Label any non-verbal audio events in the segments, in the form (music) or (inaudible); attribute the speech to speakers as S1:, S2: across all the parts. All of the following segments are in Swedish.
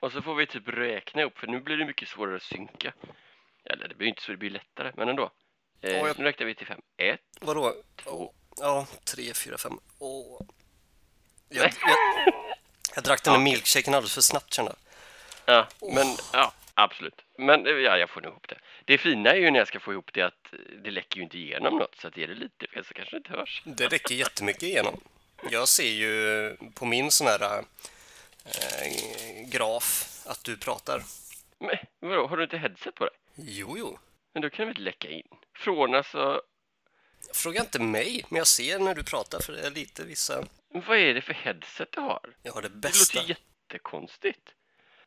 S1: och så får vi typ räkna ihop för nu blir det mycket svårare att synka. Eller det blir inte så, det blir lättare, men ändå. Eh,
S2: Ja, jag-
S1: Nu räknar vi till fem. Ett,
S2: Vadå?
S1: två,
S2: Ja, tre, fyra, fem. Åh. Jag, jag, (laughs) jag drack den där milkshaken alldeles för snabbt kände jag.
S1: Ja, men ja, absolut. Men eh, ja, jag får nog ihop det. Det fina är ju när jag ska få ihop det att eh, det läcker ju inte igenom något så att är det lite fel så kanske det inte hörs.
S2: Det räcker jättemycket igenom. Jag ser ju på min sån här eh, graf att du pratar.
S1: Men vadå, har du inte headset på dig?
S2: Jo, jo.
S1: Men då kan det väl läcka in? Från alltså,
S2: Fråga inte mig, men jag ser när du pratar för det är lite vissa...
S1: vad är det för headset du har?
S2: Jag har det
S1: Det
S2: bästa.
S1: låter jättekonstigt.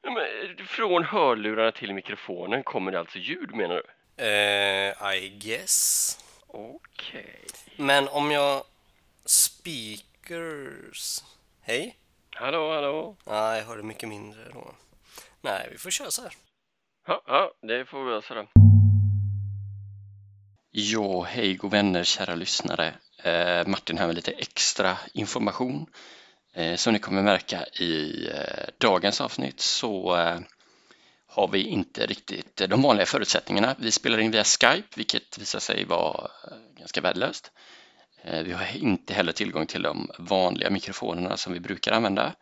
S1: Men, eh, från hörlurarna till mikrofonen kommer det alltså ljud menar du?
S2: Eh, I guess.
S1: Okej.
S2: Men om jag speakers... Hej?
S1: Hallå, hallå?
S2: Nej, jag hör det mycket mindre då. Nej, vi får köra så här.
S1: Ja, ja, det får vi lösa då.
S3: Ja, hej god vänner, kära lyssnare. Eh, Martin här med lite extra information. Eh, som ni kommer märka i eh, dagens avsnitt så eh, har vi inte riktigt de vanliga förutsättningarna. Vi spelar in via Skype, vilket visar sig vara eh, ganska värdelöst. Eh, vi har inte heller tillgång till de vanliga mikrofonerna som vi brukar använda.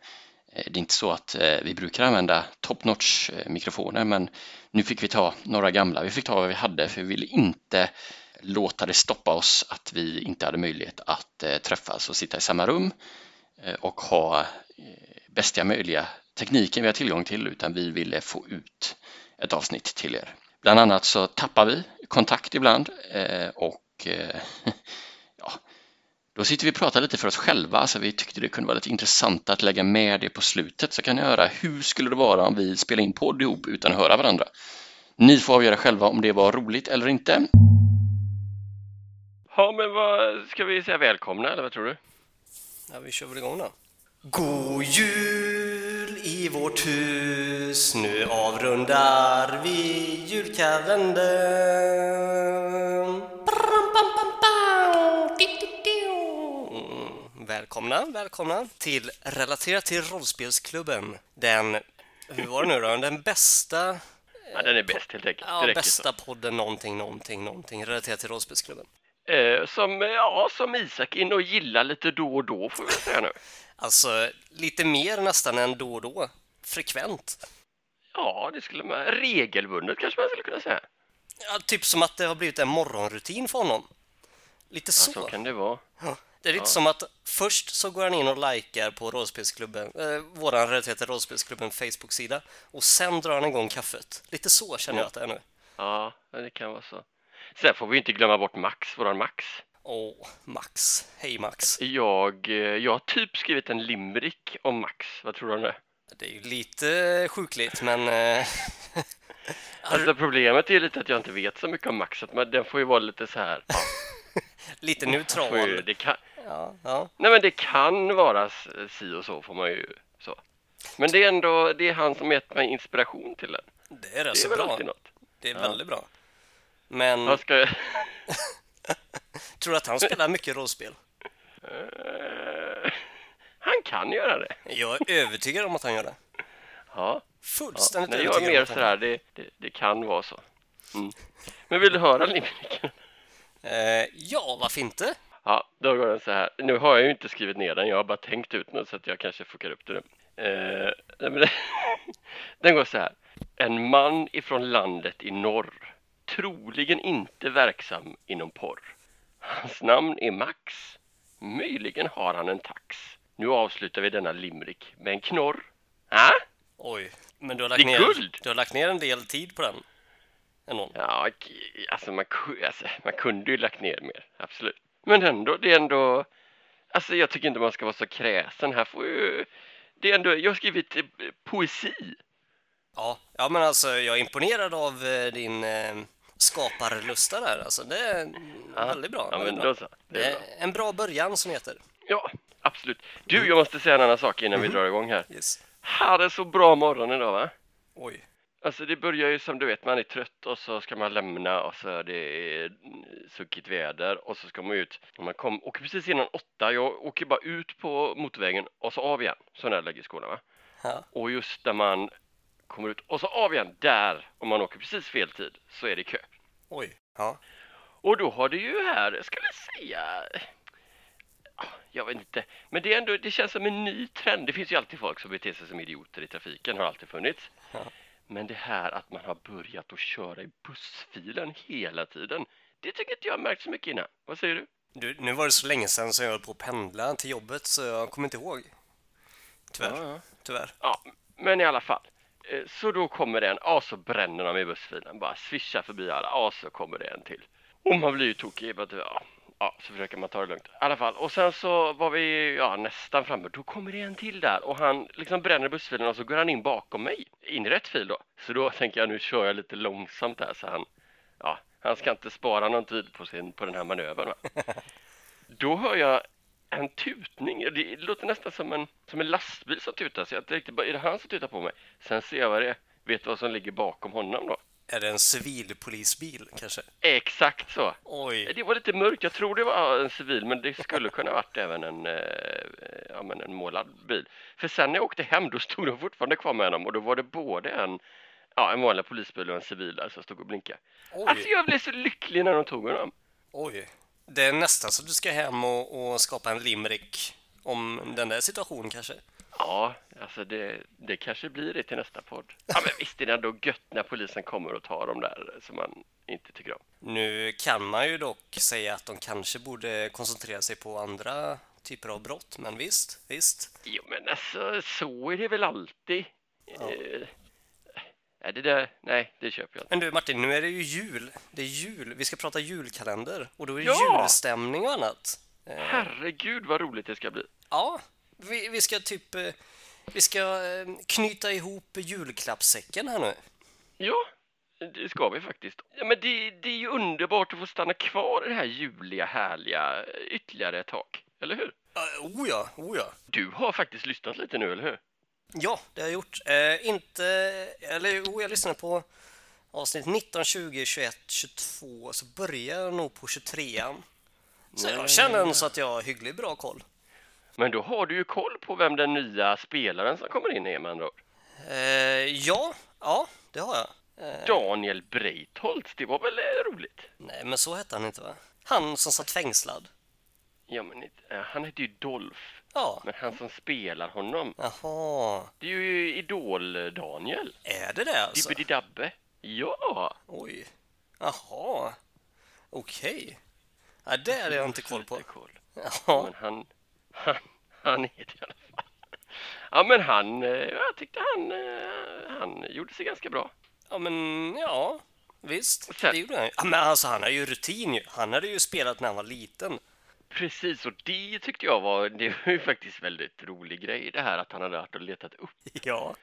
S3: Eh, det är inte så att eh, vi brukar använda top notch mikrofoner, men nu fick vi ta några gamla. Vi fick ta vad vi hade för vi ville inte låta det stoppa oss att vi inte hade möjlighet att träffas och sitta i samma rum och ha bästa möjliga tekniken vi har tillgång till utan vi ville få ut ett avsnitt till er. Bland annat så tappar vi kontakt ibland och (laughs) då sitter vi och pratar lite för oss själva så vi tyckte det kunde vara lite intressant att lägga med det på slutet så kan ni höra hur skulle det vara om vi spelar in podd ihop utan att höra varandra. Ni får avgöra själva om det var roligt eller inte.
S1: Ja, men vad ska vi säga välkomna eller vad tror du?
S2: Ja, vi kör väl igång då. God jul i vårt hus, nu avrundar vi julkalendern. Bram, bam, bam, bam. Välkomna, välkomna till Relaterat till rollspelsklubben. Den, hur var det nu då? Den bästa,
S1: Ja, den är bäst helt enkelt.
S2: ja,
S1: det räcker
S2: bästa podden någonting, någonting, någonting relaterat till rollspelsklubben.
S1: så. Eh, som, eh, ja, som Isak in och gillar lite då och då får vi säga nu. (laughs)
S2: Alltså, lite mer nästan än då och då. Frekvent.
S1: Ja, det skulle man, regelbundet kanske man skulle kunna säga.
S2: Ja, typ som att det har blivit en morgonrutin för honom. Lite
S1: Ja,
S2: så.
S1: så kan det vara.
S2: Ja. Det är lite som att först så går han in och likar på rollspelsklubben, eh, våran relaterade rollspelsklubben Facebook-sida och sen drar han igång kaffet. Lite så känner jag att det är nu.
S1: Ja, det kan vara så. Sen får vi inte glömma bort Max, våran Max.
S2: Åh, Max. Hej Max.
S1: Jag, eh, jag har typ skrivit en limerick om Max. Vad tror du om det?
S2: Det är ju lite sjukligt men... Eh, (laughs)
S1: Alltså problemet är ju lite att jag inte vet så mycket om Max, man, den får ju vara lite så här. Ja, (laughs)
S2: lite neutral.
S1: det kan,
S2: Ja, ja.
S1: nej men det kan vara si och så får man ju så. Men det är ändå, det är han som gett mig inspiration till den.
S2: Det är rätt
S1: Det är
S2: så bra.
S1: något.
S2: Det är
S1: Ja.
S2: väldigt bra. Men
S1: Jag ska, (laughs)
S2: tror du att han spelar mycket rollspel?
S1: Eh, han kan göra det.
S2: Jag är övertygad om att han gör det.
S1: Ja. ja.
S2: Fullständigt
S1: Nej, jag är mer sådär, det, det, det kan vara så. Mm. Men vill du höra limericken?
S2: Eh, ja, varför inte?
S1: Ja, då går den så här. Nu har jag ju inte skrivit ner den, jag har bara tänkt ut den så att jag kanske fuckar upp det nu. Eh, (laughs) den går så här. En man ifrån landet i norr, troligen inte verksam inom porr. Hans namn är Max. Möjligen har han en tax. Nu avslutar vi denna limerick med en knorr. Äh?
S2: Oj, men du har lagt, ner,
S1: guld!
S2: du har lagt ner en del tid på den. Ändå.
S1: Ja, k- alltså man, alltså man kunde ju lagt ner mer, absolut. Men ändå, det är ändå... Alltså jag tycker inte man ska vara så kräsen. Här får ju... Det är ändå, jag har skrivit eh, poesi.
S2: Ja, ja, men alltså jag är imponerad av eh, din eh, skaparlusta där. Alltså, det är
S1: Ja,
S2: väldigt bra.
S1: Ja, men då så. Det
S2: Det
S1: är
S2: är
S1: bra.
S2: en bra början som heter.
S1: Ja, absolut. Du, jag måste säga en annan sak innan vi drar igång här.
S2: Yes.
S1: Hade så bra morgon idag va?
S2: Oj.
S1: Alltså det börjar ju som du vet, man är trött och så ska man lämna och så är det suckigt väder och så ska man ut. Och man kom, åker precis innan åtta, jag åker bara ut på motorvägen och så av igen. Så när jag lägger skolan va?
S2: Ja.
S1: Och just när man kommer ut och så av igen där, om man åker precis fel tid, så är det kö.
S2: Oj. Ja.
S1: Och då har det ju här, ska vi säga, ah, jag vet inte, men det är ändå, det känns som en ny trend. Det finns ju alltid folk som beter sig som idioter i trafiken, har alltid funnits.
S2: Ja.
S1: Men det här att man har börjat att köra i bussfilen hela tiden, det tycker inte jag har märkt så mycket innan. Vad säger du?
S2: Du, nu var det så länge sedan som jag höll på att pendla till jobbet så jag kommer inte ihåg. Tyvärr.
S1: Ja,
S2: Tyvärr.
S1: ja, men i alla fall. Eh, Så då kommer det en, ja så bränner de i bussfilen, bara svischar förbi alla, ja så kommer det en till. Och man blir ju tokig, ja, ja, så försöker man ta det lugnt. I alla fall, och sen så var vi ja, nästan framme, då kommer det en till där och han liksom bränner bussfilen och så går han in bakom mig, in i rätt fil då. Så då tänker jag nu kör jag lite långsamt här så han, ja, han ska inte spara någon tid på, sin, på den här manövern. Va? (laughs) Då hör jag en tutning. Det låter nästan som en, som en lastbil som tutar. Så jag tänkte, bara, är det han som tutar på mig? Sen ser jag vad det är. Vet du vad som ligger bakom honom då?
S2: Är det en civilpolisbil kanske?
S1: Exakt så.
S2: Oj.
S1: Det var lite mörkt. Jag tror det var en civil, men det skulle kunna varit även en, eh, ja, men en målad bil. För sen när jag åkte hem, då stod de fortfarande kvar med honom och då var det både en, ja, en vanlig polisbil och en civil där som stod och blinkade. Alltså
S2: Oj.
S1: jag blev så lycklig när de tog honom.
S2: Oj. Det är nästan så att du ska hem och, och skapa en limerick om den där situationen kanske.
S1: Ja, alltså det, det kanske blir det till nästa podd. Ja, men visst är det ändå gött när polisen kommer och tar dem där som man inte tycker om.
S2: Nu kan man ju dock säga att de kanske borde koncentrera sig på andra typer av brott, men visst, visst.
S1: Jo, men alltså så är det väl alltid. Eh, är det där? Nej, det köper jag inte.
S2: Men du Martin, nu är det ju jul. Det är jul. Vi ska prata julkalender och då är det
S1: Ja!
S2: julstämning och annat. Eh,
S1: Herregud vad roligt det ska bli.
S2: Ja, vi, vi ska typ... eh, Vi ska eh, knyta ihop julklappssäcken här nu.
S1: Ja, det ska vi faktiskt. Ja, men det, det är ju underbart att få stanna kvar i det här juliga, härliga eh, ytterligare ett tag. Eller hur?
S2: Uh, oh ja, oh ja.
S1: Du har faktiskt lyssnat lite nu, eller hur?
S2: Ja, det har jag gjort. Eh, inte... Eller jo, jag lyssnade på avsnitt 19, 20, 21, 22. Så börjar jag nog på 23an. Så jag känner ändå så att jag har hyggligt bra koll.
S1: Men då har du ju koll på vem den nya spelaren som kommer in är med andra ord.
S2: Eh, ja, ja, det har jag. Eh,
S1: Daniel Breitholtz, det var väl eh, roligt?
S2: nej, men så hette han inte va? Han som satt fängslad.
S1: Ja, men inte- eh, han heter ju Dolph.
S2: Ja,
S1: Men han som spelar honom,
S2: jaha.
S1: det är ju Idol-Daniel.
S2: Är det det alltså?
S1: Dibbidi-dabbe. Ja!
S2: Oj. Jaha. Okej. Ja, det hade jag inte koll på.
S1: Koll.
S2: Ja,
S1: Men han, han, (laughs) han är det i alla fall. Ja, men han, eh, jag tyckte han, eh, han gjorde sig ganska bra.
S2: ja men ja. Visst,
S1: Sen-
S2: det gjorde han ju. Ja, men alltså han har ju rutin ju. Han hade ju spelat när han var liten.
S1: Precis, och det tyckte jag var, det var ju faktiskt väldigt rolig grej det här att han hade varit och letat upp (laughs)
S2: Ja.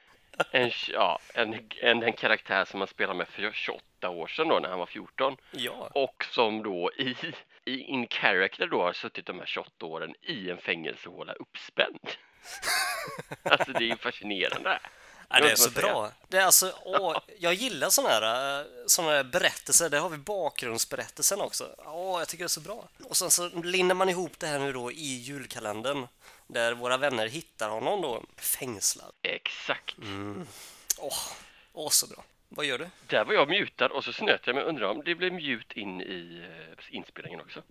S1: en, ja, en, en, en karaktär som han spelade med för 28 år sedan då när han var 14
S2: Ja.
S1: och som då i, i in character då har suttit de här 28 åren i en fängelsehåla uppspänd. (laughs) alltså det är ju fascinerande.
S2: Ja, det är så bra. Det är alltså, åh, jag gillar sådana här, eh, såna här berättelser. Där har vi bakgrundsberättelsen också. Åh, jag tycker det är så bra. Och sen så lindar man ihop det här nu då i julkalendern. Där våra vänner hittar honom då fängslad.
S1: Exakt.
S2: Åh, åh så bra. Vad gör du?
S1: Där var jag mutad och så snöt jag mig. Undrar om det blev mute in i eh, inspelningen också.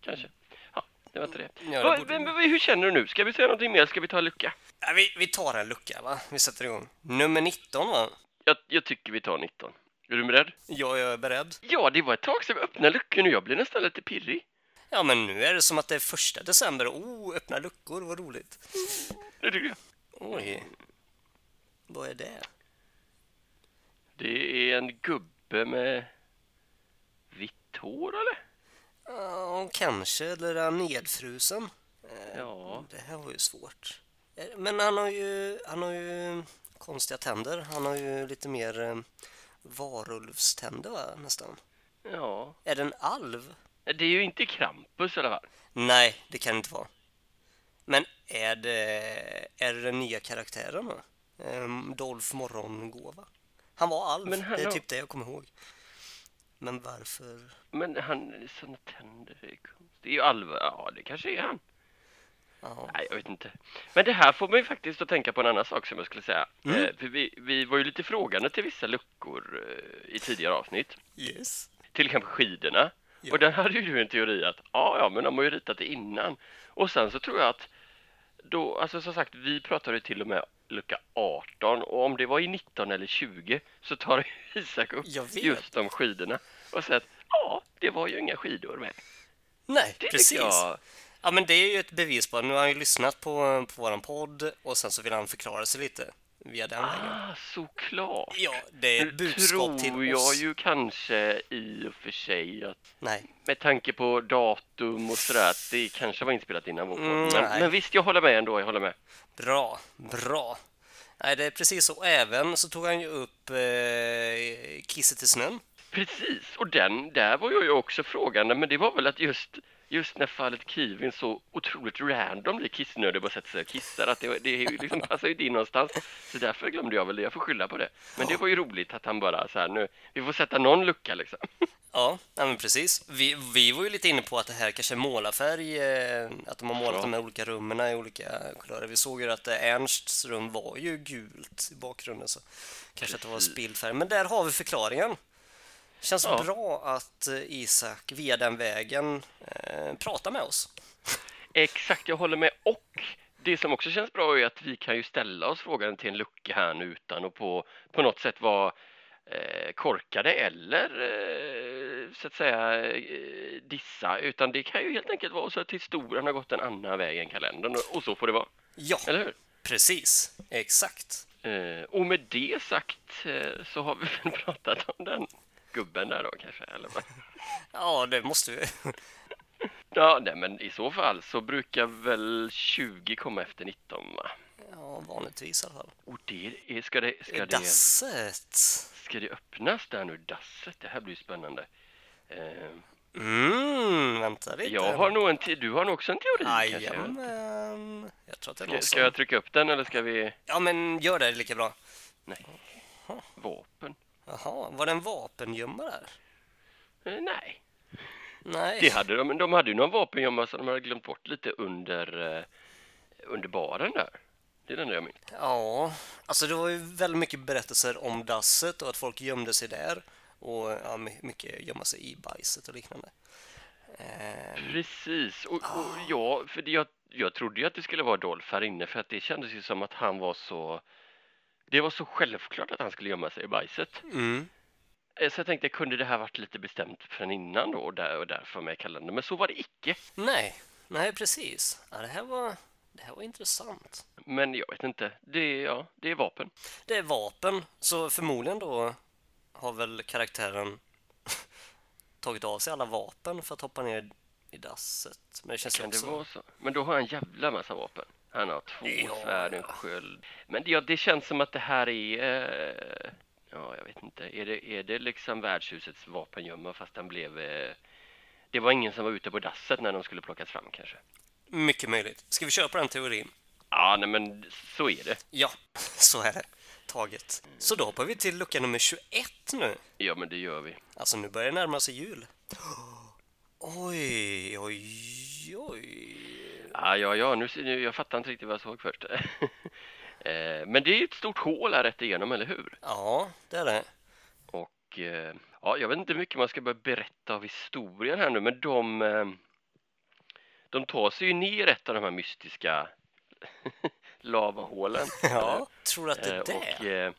S1: Kanske. Ja, det var inte det.
S2: Ja, det
S1: Va,
S2: borde-
S1: men, men, hur känner du nu? Ska vi säga någonting mer? Ska vi ta en lucka?
S2: Ja, vi, vi tar en lucka va? Vi sätter igång. Nummer 19 va?
S1: Jag, jag tycker vi tar 19. Är du beredd?
S2: Ja, jag är beredd.
S1: Ja, det var ett tag sedan vi öppnade luckor nu. Jag blir nästan lite pirrig.
S2: Ja, men nu är det som att det är första december. Oh, öppna luckor, vad roligt.
S1: Det tycker jag.
S2: Oj. Vad är det?
S1: Det är en gubbe med vitt hår, eller?
S2: Ja, kanske. Eller är han nedfrusen?
S1: Ja.
S2: Det här var ju svårt. Eh, Men han har ju, han har ju konstiga tänder. Han har ju lite mer eh, varulvständer va, nästan.
S1: Ja.
S2: Är det en alv?
S1: Det är ju inte Krampus i alla fall.
S2: Nej, det kan det inte vara. Men är det, är det den nya karaktären då? Ehm, Dolph Morgongåva? Han var alv,
S1: Men han
S2: det är typ det jag kommer ihåg. Men varför?
S1: Men han, såna tänder, det är konstigt. Det är ju Alva. Ja, det kanske är han.
S2: Ja.
S1: Nej, jag vet inte. Men det här får man ju faktiskt att tänka på en annan sak som jag skulle säga.
S2: Mm.
S1: Eh, vi, vi var ju lite frågande till vissa luckor eh, i tidigare avsnitt.
S2: Yes.
S1: Till exempel skidorna.
S2: Ja.
S1: Och där hade ju du en teori att ja, ja, men de har ju ritat det innan. Och sen så tror jag att då, alltså som sagt, vi pratade till och med lucka 18 och om det var i 19 eller 20 så tar (laughs) Isak upp just de skidorna och säger att ja, det var ju inga skidor med.
S2: Nej,
S1: Det
S2: precis.
S1: jag.
S2: Ja, men det är ju ett bevis på Nu har han ju lyssnat på, på våran podd och sen så vill han förklara sig lite via den vägen.
S1: Ah, såklart.
S2: Ja, det är ett budskap till
S1: tror jag
S2: oss.
S1: ju kanske i och för sig att
S2: Nej,
S1: med tanke på datum och sådär att det kanske var inspelat innan vår.
S2: Mm,
S1: men, men visst, jag håller med ändå, jag håller med.
S2: bra, bra. Nej, det är precis så. Även så tog han ju upp eh, Kisset i snön.
S1: Precis, och den, där var jag ju också frågande, men det var väl att just, just när fallet Kivin så otroligt random blir kissnödig bara sätter sig och kissar, att det, det liksom passar ju in någonstans. Så därför glömde jag väl det, jag får skylla på det. Men det var ju roligt att han bara så här nu, vi får sätta någon lucka liksom.
S2: Ja, men precis. Vi, vi var ju lite inne på att det här kanske är målarfärg, eh, att de har målat
S1: Ja.
S2: de här olika rummen i olika kulörer. Vi såg ju att eh, Ernsts rum var ju gult i bakgrunden, så kanske att det var
S1: Precis.
S2: spillfärg. Men där har vi förklaringen. Känns
S1: Ja.
S2: bra att eh, Isak via den vägen eh, pratar med oss.
S1: Exakt, jag håller med. Och det som också känns bra är att vi kan ju ställa oss frågan till en lucka här nu utan att på, på något sätt vara eh, korkade eller eh, så att säga eh, dissa, utan det kan ju helt enkelt vara så att historien har gått en annan väg än kalendern och, och så får det vara,
S2: Ja,
S1: eller hur?
S2: precis. Exakt.
S1: Eh, och med det sagt eh, så har vi väl (laughs) pratat om den gubben där då kanske, eller vad? (laughs)
S2: Ja, det måste vi. (laughs)
S1: Ja, nej, men i så fall så brukar väl 20 komma efter 19 va?
S2: Ja, vanligtvis i alla fall.
S1: Och det är, ska det, ska det,
S2: Dasset.
S1: ska det öppnas där nu, dasset? Det här blir spännande. Eh,
S2: Mm, vänta lite.
S1: jag har nog en te- du har nog också en teori kanske?
S2: Jajamän. Jag tror att det är
S1: Ska,
S2: någon
S1: ska
S2: som...
S1: jag trycka upp den eller ska vi?
S2: Ja, men gör det lika bra.
S1: Nej. Vapen?
S2: Jaha, var det en vapengömma där?
S1: Eh, nej.
S2: Nej.
S1: Det hade de, de hade ju någon vapengömma som de hade glömt bort lite under, eh, under baren där. Det är den jag minns.
S2: Ja, alltså det var ju väldigt mycket berättelser om dasset och att folk gömde sig där. Och ja, my- mycket gömma sig i bajset och liknande. Ehm,
S1: Precis, och, och ja, för det- jag, jag trodde ju att det skulle vara Dolph här inne för att det kändes ju som att han var så det var så självklart att han skulle gömma sig i bajset.
S2: mm.
S1: Eh, Så jag tänkte, kunde det här varit lite bestämt från innan då och, där, och därför med kalendern? Men så var det icke.
S2: Nej, nej precis. Ja, det, här var, det här var intressant.
S1: Men jag vet inte, det är, ja, det är vapen.
S2: Det är vapen, så förmodligen då har väl karaktären (laughs) tagit av sig alla vapen för att hoppa ner i dasset. Men det känns
S1: Kan det
S2: också...
S1: vara så? Men då har han en jävla massa vapen. Han har två
S2: Ja.
S1: svärd, en sköld. Men ja, det känns som att det här är... eh, Ja, jag vet inte. Är det, är det liksom värdshusets vapengömma fast den blev... eh, Det var ingen som var ute på dasset när de skulle plockas fram kanske?
S2: Mycket möjligt. Ska vi köra på den teorin?
S1: Ja, nej men så är det.
S2: Ja, (laughs) så är det. Taget. Så då hoppar vi till lucka nummer 21 nu.
S1: Ja, men det gör vi.
S2: Alltså nu börjar det närma sig jul. (gasps) Oj, oj, oj.
S1: Ja, ja, ja, nu, nu, jag fattar inte riktigt vad jag såg först. (laughs) Eh, Men det är ett stort hål här rätt igenom, eller hur?
S2: Ja, det är det.
S1: Och eh, ja, jag vet inte hur mycket man ska börja berätta av historien här nu, men de, eh, de tar sig ju ner ett av de här mystiska (laughs) lavahålen. (laughs)
S2: Ja, tror att det är det?
S1: och,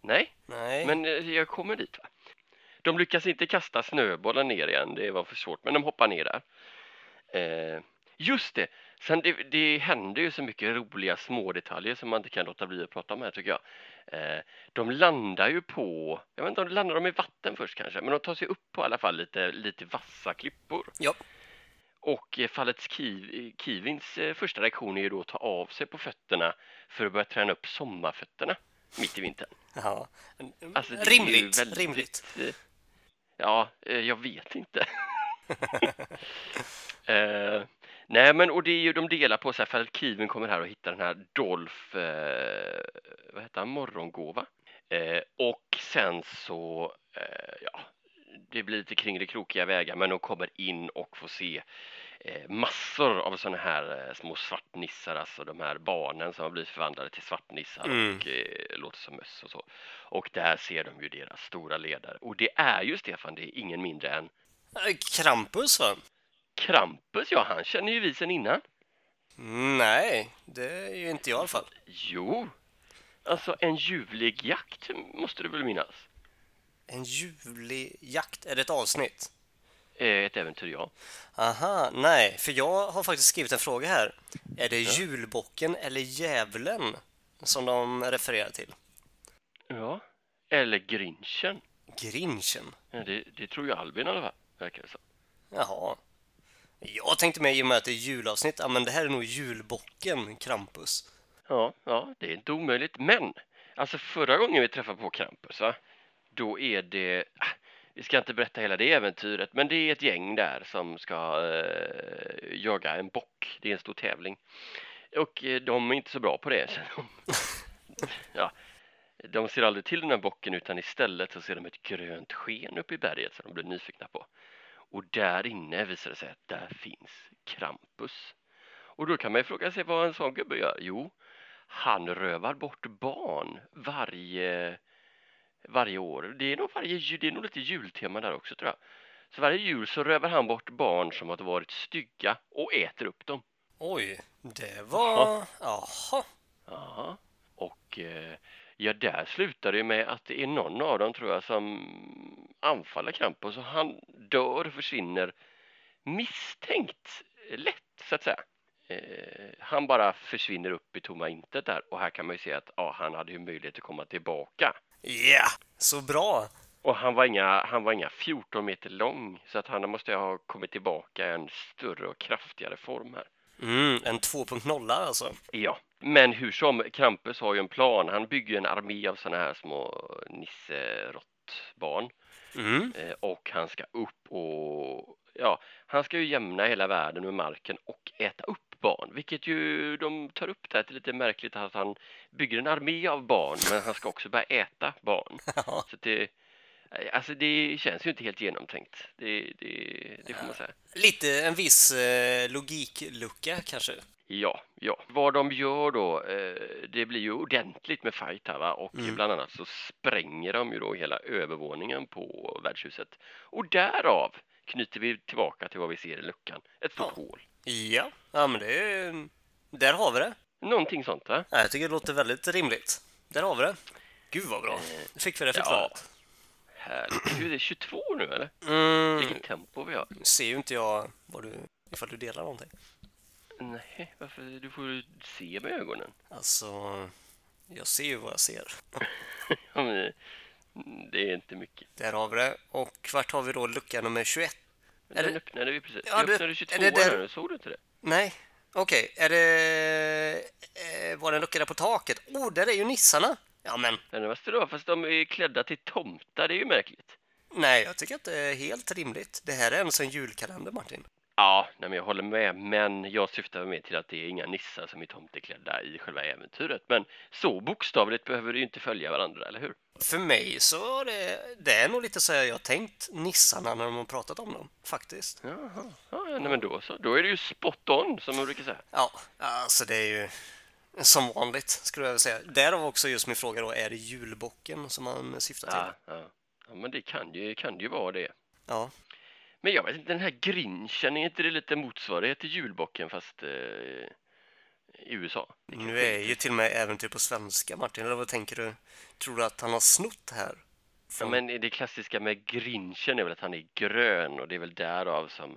S1: nej,
S2: Nej.
S1: men jag kommer dit. Va? De lyckas inte kasta snöbollen ner igen, det var för svårt, men de hoppar ner där. Just det, sen det, det händer ju så mycket roliga små detaljer som man inte kan låta bli att prata om här tycker jag. Eh, de landar ju på, jag vet inte om de landar de i vatten först kanske, men de tar sig upp på i alla fall lite, lite vassa klippor.
S2: Ja.
S1: Och eh, fallet Kiv, Kivins eh, första reaktion är ju då att ta av sig på fötterna för att börja träna upp sommarfötterna mitt i vintern.
S2: Ja.
S1: Alltså,
S2: rimligt,
S1: väldigt,
S2: rimligt.
S1: eh, Ja, jag vet inte. (laughs) eh, nej, men och det är ju de delar på sig för att Kivin kommer här och hittar den här Dolph, eh, vad heter han, Morgongåva. Eh, och sen så, eh, ja, det blir lite kringelikrokiga vägar men de kommer in och får se eh, massor av sådana här eh, små svartnissar, alltså de här barnen som har blivit förvandlade till svartnissar
S2: Mm.
S1: och eh, låter som möss och så. Och där ser de ju deras stora ledare. Och det är ju Stefan, det är ingen mindre än
S2: Krampus va?
S1: Krampus, ja han känner ju vi sen innan.
S2: Nej, det är ju inte jag i alla fall.
S1: Jo, alltså en ljuvlig jakt måste du väl minnas?
S2: En ljuvlig jakt, är det ett avsnitt?
S1: Eh, Ett äventyr, ja.
S2: Aha, nej, för jag har faktiskt skrivit en fråga här. Är det julbocken eller djävulen som de refererar till?
S1: Ja, eller Grinchen.
S2: Grinchen?
S1: Ja, det, det tror ju Albin i alla fall, verkar det som.
S2: Jaha. Jag tänkte mig i och med att det är julavsnitt, ja men det här är nog julbocken, Krampus.
S1: Ja, ja, det är inte omöjligt. Men, alltså förra gången vi träffade på Krampus, va? då är det, ah, vi ska inte berätta hela det äventyret, men det är ett gäng där som ska eh, jaga en bock. Det är en stor tävling. Och eh, de är inte så bra på det. Så de, (laughs) ja, de ser aldrig till den här bocken utan istället så ser de ett grönt sken uppe i berget som de blir nyfikna på. Och där inne visar det sig att där finns Krampus. Och då kan man ju fråga sig vad en sån gubbe gör. Jo, han rövar bort barn varje, varje år. Det är, nog varje, det är nog lite jultema där också tror jag. Så varje jul så rövar han bort barn som har varit stygga och äter upp dem.
S2: Oj, det var... Jaha.
S1: Ja, och eh, ja, där slutar det med att det är någon av dem tror jag som anfaller Krampus och han dör och försvinner misstänkt lätt så att säga. Eh, han bara försvinner upp i tomma intet där och här kan man ju se att ja, han hade ju möjlighet att komma tillbaka.
S2: Ja, så bra.
S1: Och han var inga, han var inga 14 meter lång så att han måste ha kommit tillbaka i en större och kraftigare form här.
S2: Mm, en 2.0 alltså.
S1: Ja, men hur som, Krampus har ju en plan. Han bygger en armé av sådana här små nisseråttbarn
S2: Mm.
S1: eh, och han ska upp och ja, han ska ju jämna hela världen med marken och äta upp barn, vilket ju de tar upp där till lite märkligt att han bygger en armé av barn, men han ska också börja äta barn. (laughs) Så det, alltså det känns ju inte helt genomtänkt. Det, det, det får man säga.
S2: Lite en viss eh, logiklucka kanske.
S1: Ja, ja. Vad de gör då, eh, det blir ju ordentligt med fight här va och
S2: Mm.
S1: bland annat så spränger de ju då hela övervåningen på värdshuset och därav knyter vi tillbaka till vad vi ser i luckan, ett stort
S2: Ja.
S1: hål.
S2: Ja, ja men det är... Där har vi det.
S1: Någonting sånt va?
S2: Ja, jag tycker det låter väldigt rimligt. Där har vi det. Gud vad bra. Nu fick vi det förklarat.
S1: Härligt. Gud, det är 22 nu eller?
S2: Mm,
S1: Vilket tempo vi har.
S2: ser ju inte jag vad du, ifall du delar någonting.
S1: Nej, varför? Du får ju se med ögonen.
S2: Alltså, jag ser ju vad jag ser. (laughs)
S1: Ja, men, det är inte mycket.
S2: Där har vi det. Och vart har vi då lucka nummer 21? Är
S1: Den
S2: det-
S1: öppnade vi precis.
S2: Ja,
S1: vi öppnade 22
S2: är det där-
S1: nu, såg du inte det?
S2: Nej, okej. Är det... Eh, var det en lucka där på taket? Oh, där är ju nissarna! Ja, men
S1: det måste vara, fast de är klädda till tomtar, det är ju märkligt.
S2: nej, jag tycker att det är helt rimligt. Det här är ens en julkalender, Martin.
S1: Ja, nej, men jag håller med, men jag syftar mer till att det är inga nissar som är tomteklädda i själva äventyret. Men så bokstavligt behöver det ju inte följa varandra, eller hur?
S2: För mig så är det, det är nog lite så jag har tänkt nissarna när de har pratat om dem, faktiskt.
S1: Jaha, ja, ja, nej, men då så. Då är det ju spot on, som man brukar säga.
S2: Ja, alltså det är ju som vanligt, skulle jag vilja säga. Därav också just min fråga då, är det julbocken som man syftar till?
S1: Ja, ja. ja men det kan ju, kan ju vara det.
S2: Ja.
S1: Men jag vet inte, den här grinchen, är inte det lite motsvarighet till julbocken fast eh, i USA? Det
S2: Nu är ju till och med äventyr på svenska, Martin. Eller vad tänker du? Tror du att han har snott här?
S1: Ja,
S2: Från...
S1: men det klassiska med grinchen är väl att han är grön och det är väl därav som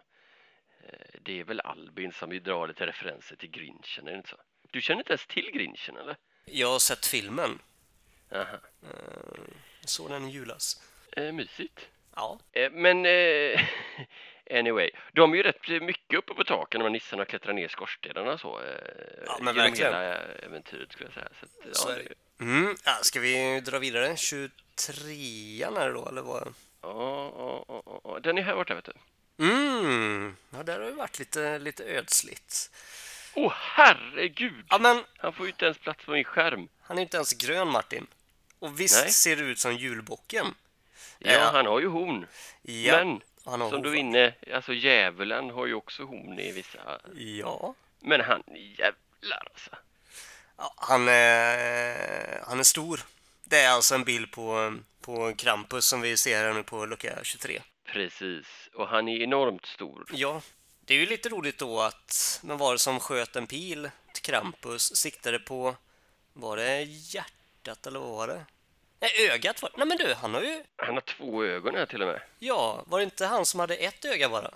S1: eh, det är väl Albin som drar lite referenser till grinchen, är det inte så? Du känner inte ens till grinchen eller?
S2: Jag har sett filmen.
S1: Aha.
S2: Jag såg den i julas.
S1: Eh, mysigt.
S2: Ja.
S1: Eh, men eh, (laughs) anyway, de är ju rätt mycket uppe på taken när nissarna klättrar ner skorstenarna så. Eh,
S2: Ja, men verkligen.
S1: hela äventyret skulle jag säga. Så, att,
S2: Så
S1: ja,
S2: är det ju. Mm. Ja, ska vi dra vidare? 23an är det då, eller vad?
S1: Ja, ja, ja, ja, ja. Den är här borta vet du.
S2: Mm. Ja, där har det varit lite, lite ödsligt.
S1: Åh herregud!
S2: Ja, men
S1: Han får ju inte ens plats på min skärm.
S2: han är inte ens grön, Martin. Och visst
S1: Nej.
S2: ser det ut som julbocken.
S1: Ja,
S2: Ja.
S1: han har ju horn.
S2: Ja,
S1: Men som du är inne, alltså djävulen har ju också horn i vissa.
S2: Ja.
S1: Men han, jävlar alltså.
S2: ja han, är, han är stor. Det är alltså en bild på, på Krampus som vi ser här nu på lucka 23.
S1: Precis, och han är enormt stor.
S2: Ja, det är ju lite roligt då att men var det som sköt en pil till Krampus siktade på, var det hjärtat eller vad var det? Nej, ögat var Nej men du, han har ju,
S1: Han har två ögon här till och med.
S2: ja, var det inte han som hade ett öga bara?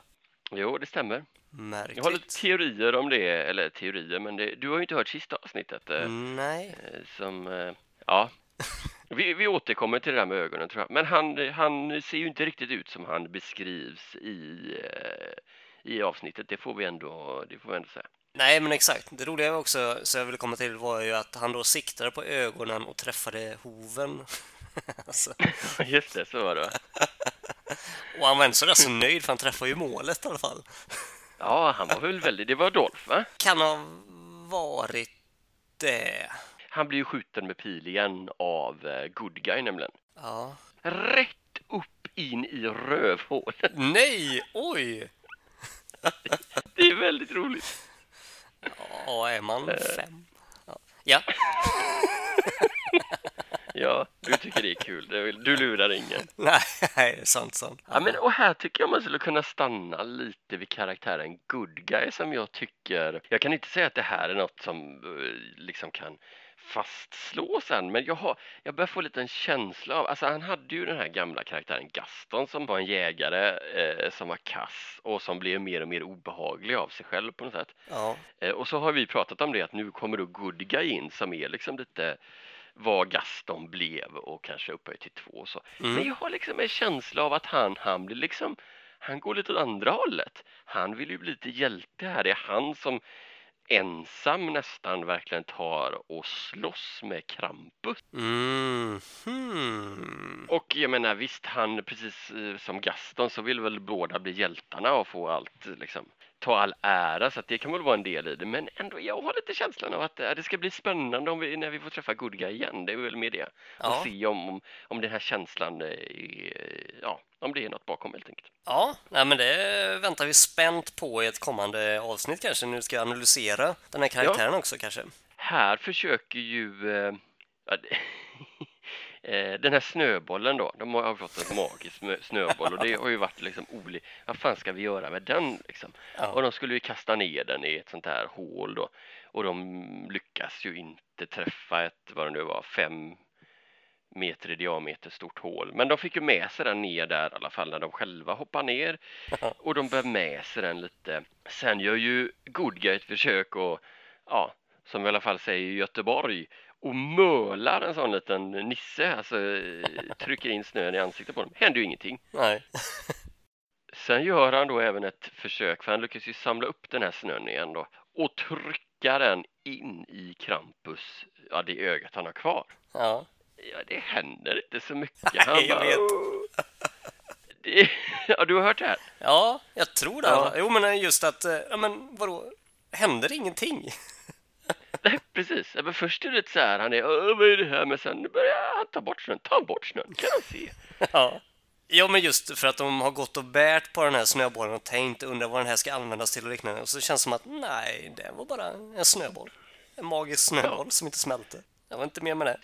S1: Jo, det stämmer.
S2: Märkligt.
S1: Jag har lite teorier om det, eller teorier, men det, du har ju inte hört sista avsnittet. eh,
S2: Nej.
S1: eh, Som, eh, ja. (laughs) Vi, vi återkommer till det där med ögonen tror jag. Men han, han ser ju inte riktigt ut som han beskrivs i, i avsnittet. Det får vi ändå, det får vi ändå säga.
S2: Nej, men exakt. Det roliga också, så jag ville komma till, var ju att han då siktade på ögonen och träffade hoven. (laughs) alltså, (laughs)
S1: Just det, så var det (laughs)
S2: och han var sådär så nöjd, för han träffade ju målet i alla fall.
S1: Ja, han var väl väldigt, det var Dolph va?
S2: Kan ha varit det.
S1: Han blir ju skjuten med pil igen av eh, Good Guy nämligen.
S2: Ja.
S1: Rätt upp in i rövhålet.
S2: Nej! Oj! (laughs)
S1: Det är väldigt roligt.
S2: Ja, är man fem? Ja. (laughs) ja.
S1: Du tycker det är kul. Du, lurar ingen. (laughs)
S2: Nej, sant, sant.
S1: Ja, men, och här tycker jag man skulle kunna stanna lite vid karaktären Good Guy som jag tycker... Jag kan inte säga att det här är något som eh, liksom kan fastslås än, men jag, har, jag börjar få lite en känsla av... Alltså han hade ju den här gamla karaktären Gaston som var en jägare eh, som var kass och som blev mer och mer obehaglig av sig själv på något sätt.
S2: Ja.
S1: Eh, och så har vi pratat om det att nu kommer då Good Guy in som är liksom lite vad Gaston blev och kanske upphöjt till två och så.
S2: Mm.
S1: Men jag har liksom en känsla av att han, han blir liksom, han går lite åt andra hållet. Han vill ju bli lite hjälte här. Det är han som ensam nästan verkligen tar och slåss med Krampus.
S2: Mm. Hmm.
S1: Och jag menar visst, han precis eh, som Gaston så vill väl båda bli hjältarna och få allt liksom ta all ära så att det kan väl vara en del i det men ändå jag har lite känslan av att eh, det ska bli spännande om vi, när vi får träffa Good Guy igen det är väl med det och
S2: Ja.
S1: se om, om, om den här känslan eh, är, ja om det är något bakom helt enkelt.
S2: Ja, nej, men det väntar vi spänt på i ett kommande avsnitt kanske. Nu ska jag analysera den här karaktären också kanske.
S1: Här försöker ju ja, det- (laughs) eh, den här snöbollen då, de har fått en magisk snö- snöboll och det har ju varit liksom olika, vad fan ska vi göra med den liksom?
S2: Ja.
S1: Och de skulle ju kasta ner den i ett sånt här hål då och de lyckas ju inte träffa ett, vad det nu var, fem meter i diameter stort hål. Men de fick ju med sig den ner där i alla fall när de själva hoppar ner och de bär med sig den lite. Sen gör ju Good Guy ett försök och ja, som i alla fall säger i Göteborg och mölar en sån liten nisse, alltså trycker in snön i ansiktet på dem. Händer ju ingenting.
S2: Nej.
S1: Sen gör han då även ett försök, för han lyckas ju samla upp den här snön igen då och trycka den in i Krampus, ja det ögat han har kvar.
S2: Ja.
S1: Ja, det händer inte så mycket. (laughs) Han
S2: Nej, jag
S1: bara,
S2: vet.
S1: Det, (laughs) ja, du har hört det här?
S2: ja, jag tror det.
S1: Ja.
S2: Jo, men just att, eh, ja men vadå, händer ingenting?
S1: Precis. Ja, men först är det så här, han är "Åh, vad är det här? Men sen börjar han ta bort snön. Ta bort snön, kan han se. (laughs)
S2: Ja. Ja, men just för att de har gått och bärt på den här snöbollen och tänkt undra vad den här ska användas till och liknande. Och så känns det som att nej, det var bara en snöboll. En magisk snöboll som inte smälte. Det var inte mer med det.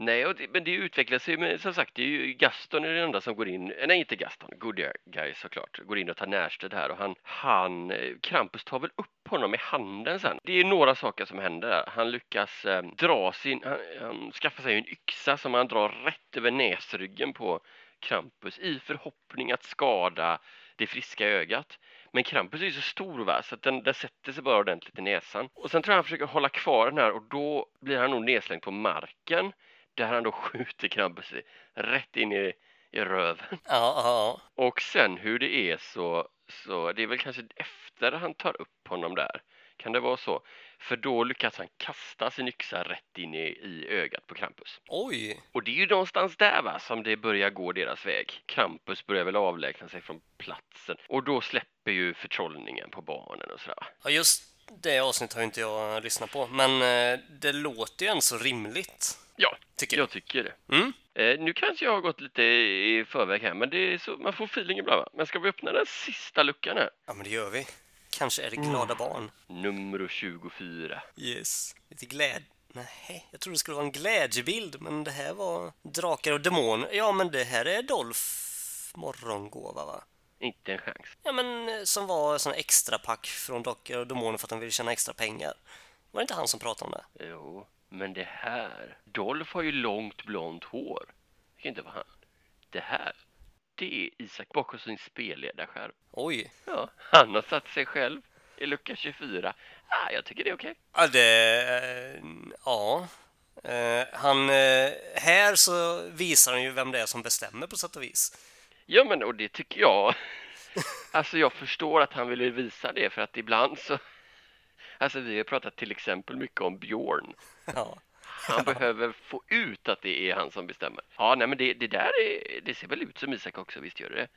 S1: Nej, och det, men det utvecklas ju, men som sagt, det är ju Gaston är den enda som går in, nej inte Gaston, Good Guy såklart, går in och tar närstöd här och han, han, eh, Krampus tar väl upp honom i handen sen. Det är några saker som händer där. Han lyckas eh, dra sin, han, han skaffar sig en yxa som han drar rätt över näsryggen på Krampus i förhoppning att skada det friska ögat. Men Krampus är ju så stor va, så att den, den sätter sig bara ordentligt i näsan. Och sen tror jag han försöker hålla kvar den här och då blir han nog nedslängd på marken där han då (laughs) skjuter Krampus rätt in i, i röven.
S2: Ja, ja, ja.
S1: Och sen hur det är så, så det är väl kanske efter han tar upp honom där. Kan det vara så? För då lyckas han kasta sin yxa rätt in i, i ögat på Krampus.
S2: Oj!
S1: Och det är ju någonstans där va, som det börjar gå deras väg. Krampus börjar väl avlägsna sig från platsen och då släpper ju förtrollningen på barnen och sådär.
S2: Ja, just det avsnittet har inte jag lyssnat på, men eh, det låter ju ändå så rimligt.
S1: Ja,
S2: Tycker
S1: jag tycker det.
S2: Mm.
S1: Eh, nu kanske jag har gått lite i förväg här, men det så, man får feeling ibland. Va? Men ska vi öppna den sista luckan här?
S2: Ja, men det gör vi. Kanske är det glada barn.
S1: Nummer 24.
S2: Yes. Lite glädje. Nej, jag trodde det skulle vara en glädjebild, men det här var drakar och demoner. Ja, men det här är Dolph morgongåva, va?
S1: Inte en chans.
S2: Ja, men eh, som var sån extra pack från Drakar och Demoner för att de ville tjäna extra pengar. Var det inte han som pratade om det?
S1: Jo, men det här. Dolph har ju långt blont hår. Det kan inte vara han. Det här. Det är Isak bakom sin spelledarskärm.
S2: Oj.
S1: Ja, han har satt sig själv i lucka 24. Ah, jag tycker det är okej.
S2: Ja, det... eh, Ja. Eh, Han... eh, Här så visar han ju vem det är som bestämmer på sätt och vis.
S1: Ja, men och det tycker jag. (laughs) Alltså, jag förstår att han ville visa det för att ibland så. Alltså, vi har pratat till exempel mycket om Björn.
S2: Ja.
S1: Han behöver få ut att det är han som bestämmer. Ja, nej, men det, det där är, det ser väl ut som Isak också, visst gör det det?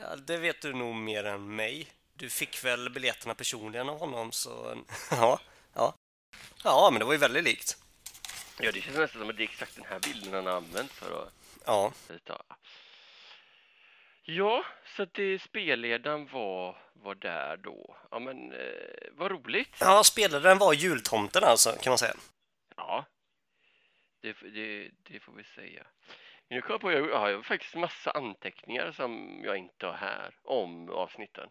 S2: Ja, det vet du nog mer än mig. Du fick väl biljetterna personligen av honom, så... Ja. Ja. Ja, men det var ju väldigt likt.
S1: Ja, det känns nästan som att det är exakt den här bilden han har använt för att
S2: Ja.
S1: Ja, så att det spelledaren var, var där då. Ja, men eh, vad roligt.
S2: Ja, spelaren var jultomten alltså, kan man säga.
S1: Ja, det, det, det får vi säga. Nu kom jag på, jag har faktiskt massa anteckningar som jag inte har här om avsnitten.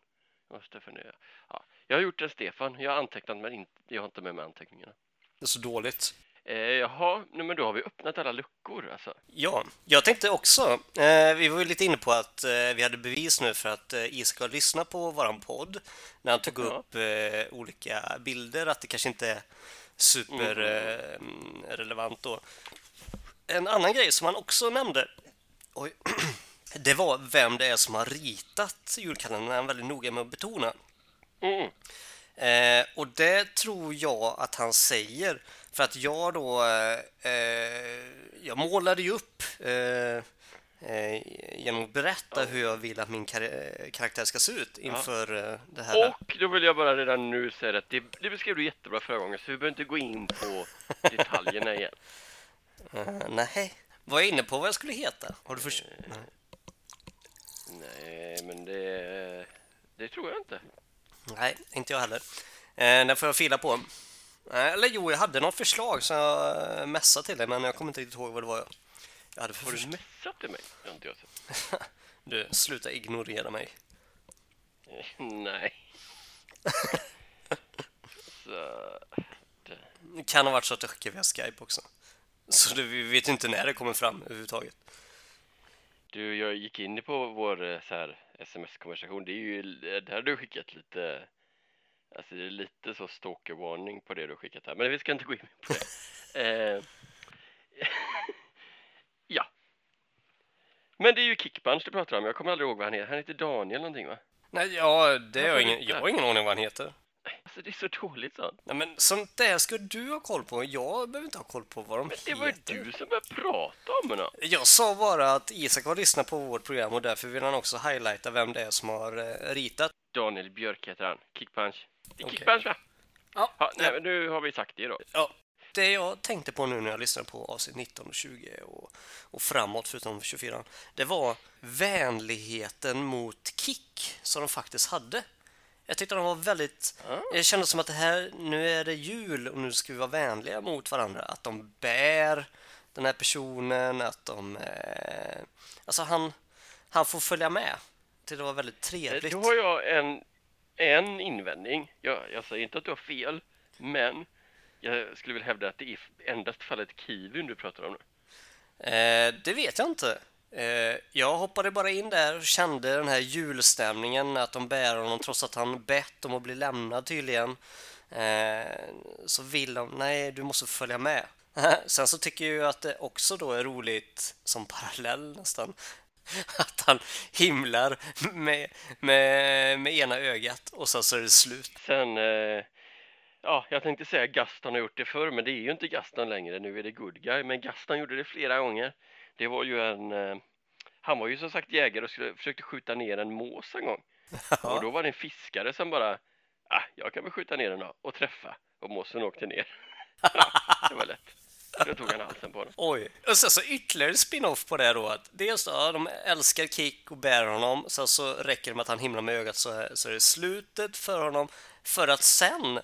S1: Jag måste fundera. Ja, jag har gjort en Stefan, jag har antecknat men inte, jag har inte med mig anteckningarna.
S2: Det är så dåligt.
S1: Eh, jaha, men då har vi öppnat alla luckor alltså.
S2: Ja, jag tänkte också, eh, vi var ju lite inne på att eh, vi hade bevis nu för att eh, Isak har lyssnat på våran podd när han tog
S1: Ja.
S2: upp eh, olika bilder, att det kanske inte är super eh, relevant då. En annan grej som han också nämnde, oj, (clears throat) det var vem det är som har ritat julkalendern, är han väldigt noga med att betona.
S1: Mm.
S2: Eh, och det tror jag att han säger för att jag då eh, jag målade ju upp eh, eh, genom att berätta hur jag vill att min kar- karaktär ska se ut inför eh, det här.
S1: Och då vill jag bara redan nu säga att det, det beskrev du jättebra förra gången så vi behöver inte gå in på (laughs) detaljerna igen.
S2: Uh, nej, var jag inne på vad jag skulle heta? Har du först-
S1: Eh.
S2: nej.
S1: Nej, men det, det tror jag inte.
S2: nej, inte jag heller. Eh, den får jag fila på. Eller jo, jag hade något förslag som jag eh, messade till dig men jag kommer inte riktigt ihåg vad det var. Jag hade för
S1: Har du
S2: förslag.
S1: messat till mig? Det har inte jag sett. (laughs)
S2: Du, sluta ignorera mig.
S1: Eh, Nej. (laughs) Så,
S2: Det kan ha varit så att jag skickade via Skype också. Så det, vi vet inte när det kommer fram överhuvudtaget.
S1: du, jag gick in på vår eh, så här sms-konversation. Det är ju, där har du skickat lite, alltså det är lite så stalker-varning på det du skickat här. Men vi ska inte gå in på det. (laughs) Eh, (laughs) ja. Men det är ju Kickpunch du pratar om. Jag kommer aldrig ihåg vad han heter. Han heter Daniel någonting va?
S2: Nej, ja, det har jag ingen, jag har ingen aning vad han heter.
S1: Alltså det är så dåligt sånt.
S2: Nej, men sånt där ska du ha koll på. Jag behöver inte ha koll på vad de
S1: Men det var ju
S2: heter.
S1: du som började prata om det.
S2: Jag sa bara att Isak har lyssnat på vårt program och därför vill han också highlighta vem det är som har eh, ritat.
S1: Daniel Björk heter han. Kickpunch. Kickpunch va?
S2: Ja,
S1: Ja, nej, men nu har vi sagt det då.
S2: ja. Det jag tänkte på nu när jag lyssnade på avsnitt 19 och 20 och, och framåt förutom 24 det var vänligheten mot Kick som de faktiskt hade. Jag tyckte de var väldigt...
S1: Ja.
S2: Det kändes som att det här, nu är det jul och nu ska vi vara vänliga mot varandra. Att de bär den här personen, att de... Eh, alltså han, han får följa med. Jag tyckte det var väldigt trevligt.
S1: Då har jag en, en invändning. Jag, jag säger inte att du har fel, men jag skulle vilja hävda att det är endast fallet Kivin du pratar om nu.
S2: Eh, det vet jag inte. Eh, jag hoppade bara in där och kände den här julstämningen, att de bär honom trots att han bett om att bli lämnad tydligen. Eh, så vill de, nej du måste följa med. (laughs) Sen så tycker jag ju att det också då är roligt, som parallell nästan, (laughs) att han himlar med, med, med ena ögat och sen så är det slut.
S1: Sen, eh, ja, jag tänkte säga Gaston har gjort det förr, men det är ju inte Gaston längre. Nu är det Good Guy, men Gaston gjorde det flera gånger. Det var ju en, eh, han var ju som sagt jägare och skulle, försökte skjuta ner en mås en gång. (laughs) Och då var det en fiskare som bara, ah, jag kan väl skjuta ner den då, och träffa. Och måsen åkte ner. (laughs) Ja, det var lätt. Då tog han halsen på den.
S2: Oj. Och sen så ytterligare spin-off på det då. Att dels då, ja, de älskar Kick och bär honom. Sen så räcker det med att han himlar med ögat så, här, så är det slutet för honom. För att sen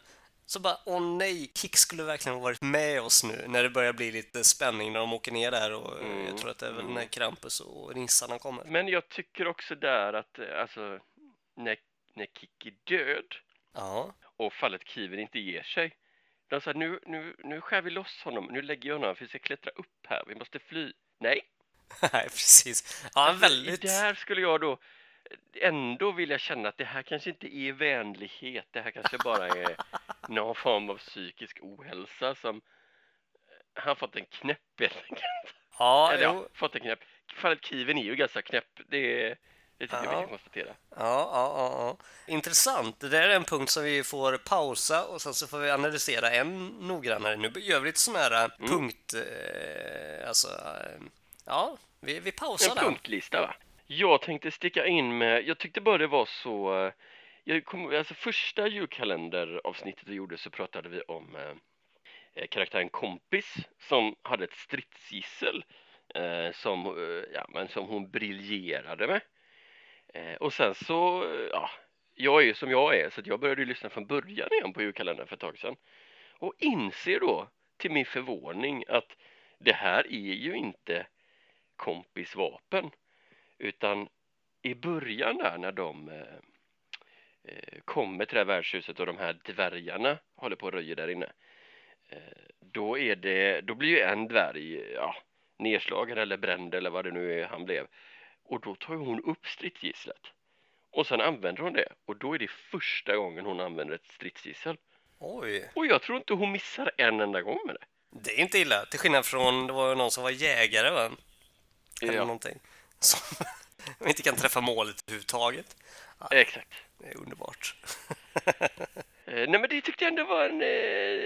S2: så bara, åh nej, Kick skulle verkligen ha varit med oss nu när det börjar bli lite spänning när de åker ner där och
S1: Mm,
S2: jag tror att det är väl när Krampus och nissarna kommer.
S1: Men jag tycker också där att eh, alltså när, när Kick är död
S2: Ja,
S1: och fallet Kiven inte ger sig. De sa nu, nu, nu skär vi loss honom, nu lägger jag honom för vi ska klättra upp här, vi måste fly. Nej, (laughs)
S2: nej precis. Ja,
S1: Alltså,
S2: väldigt...
S1: Där skulle jag då ändå vilja känna att det här kanske inte är vänlighet. Det här kanske bara är (laughs) någon form av psykisk ohälsa som han har fått en knäpp helt enkelt.
S2: Ja,
S1: Eller ja, fått en knäpp. Fallet Kiven är ju ganska knäpp. Det, det tycker jag vi
S2: Ja.
S1: kan konstatera.
S2: Ja, ja, ja, ja. Intressant. Det där är en punkt som vi får pausa och sen så får vi analysera än noggrannare. Nu gör vi lite sån här
S1: Mm.
S2: punkt... Eh, alltså... Eh, ja, vi, vi pausar
S1: En
S2: där.
S1: punktlista va? Jag tänkte sticka in med, jag tyckte bara det var så, eh, jag kom, alltså första julkalenderavsnittet vi gjorde så pratade vi om eh, eh, karaktären Kompis som hade ett stridsgissel eh, som, eh, ja, men som hon briljerade med. Eh, och sen så, ja, jag är ju som jag är så att jag började ju lyssna från början igen på julkalendern för ett tag sedan och inser då till min förvåning att det här är ju inte kompisvapen. utan i början där när de eh, eh, kommer till det här värdshuset och de här dvärgarna håller på och röjer där inne eh, då är det, då blir ju en dvärg ja, nedslagen eller bränd eller vad det nu är han blev och då tar hon upp stridsgisslet och sen använder hon det och då är det första gången hon använder ett stridsgissel
S2: Oj,
S1: och jag tror inte hon missar en enda gång med det
S2: det är inte illa. Till skillnad från, det var någon som var jägare va? Eller
S1: Ja.
S2: någonting. Som (laughs) inte kan träffa målet överhuvudtaget.
S1: exakt
S2: Det är underbart. (laughs)
S1: Eh, nej men det tyckte jag ändå var en, eh,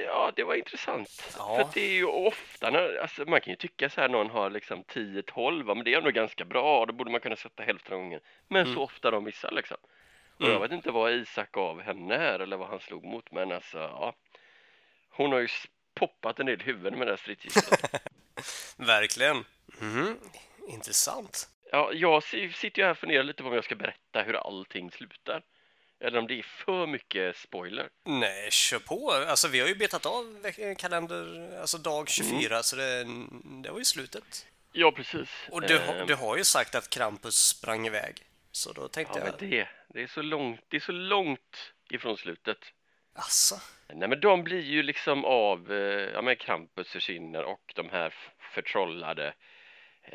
S1: ja det var intressant.
S2: Ja.
S1: För det är ju ofta, när, alltså man kan ju tycka så här någon har liksom 10-12, ja, men det är ändå ganska bra, då borde man kunna sätta hälften av gången. Men så ofta de missar liksom. Och jag
S2: Mm.
S1: vet inte vad Isak gav henne här eller vad han slog mot, men alltså ja. Hon har ju poppat en del huvuden med det här stridsgisslet. (laughs)
S2: Verkligen. Mhm. Intressant.
S1: ja, jag si- sitter ju här och funderar lite på om jag ska berätta hur allting slutar. Eller om det är för mycket spoiler.
S2: Nej, kör på. Alltså, vi har ju betat av kalender, alltså dag 24, så det, det var ju slutet.
S1: Ja, precis.
S2: Och du, har-
S1: Ehm,
S2: du har ju sagt att Krampus sprang iväg. Så då tänkte
S1: Ja,
S2: jag...
S1: men det, det är så långt, det är så långt ifrån slutet.
S2: Asså?
S1: Nej, men de blir ju liksom av, eh, ja men Krampus försvinner och de här förtrollade eh,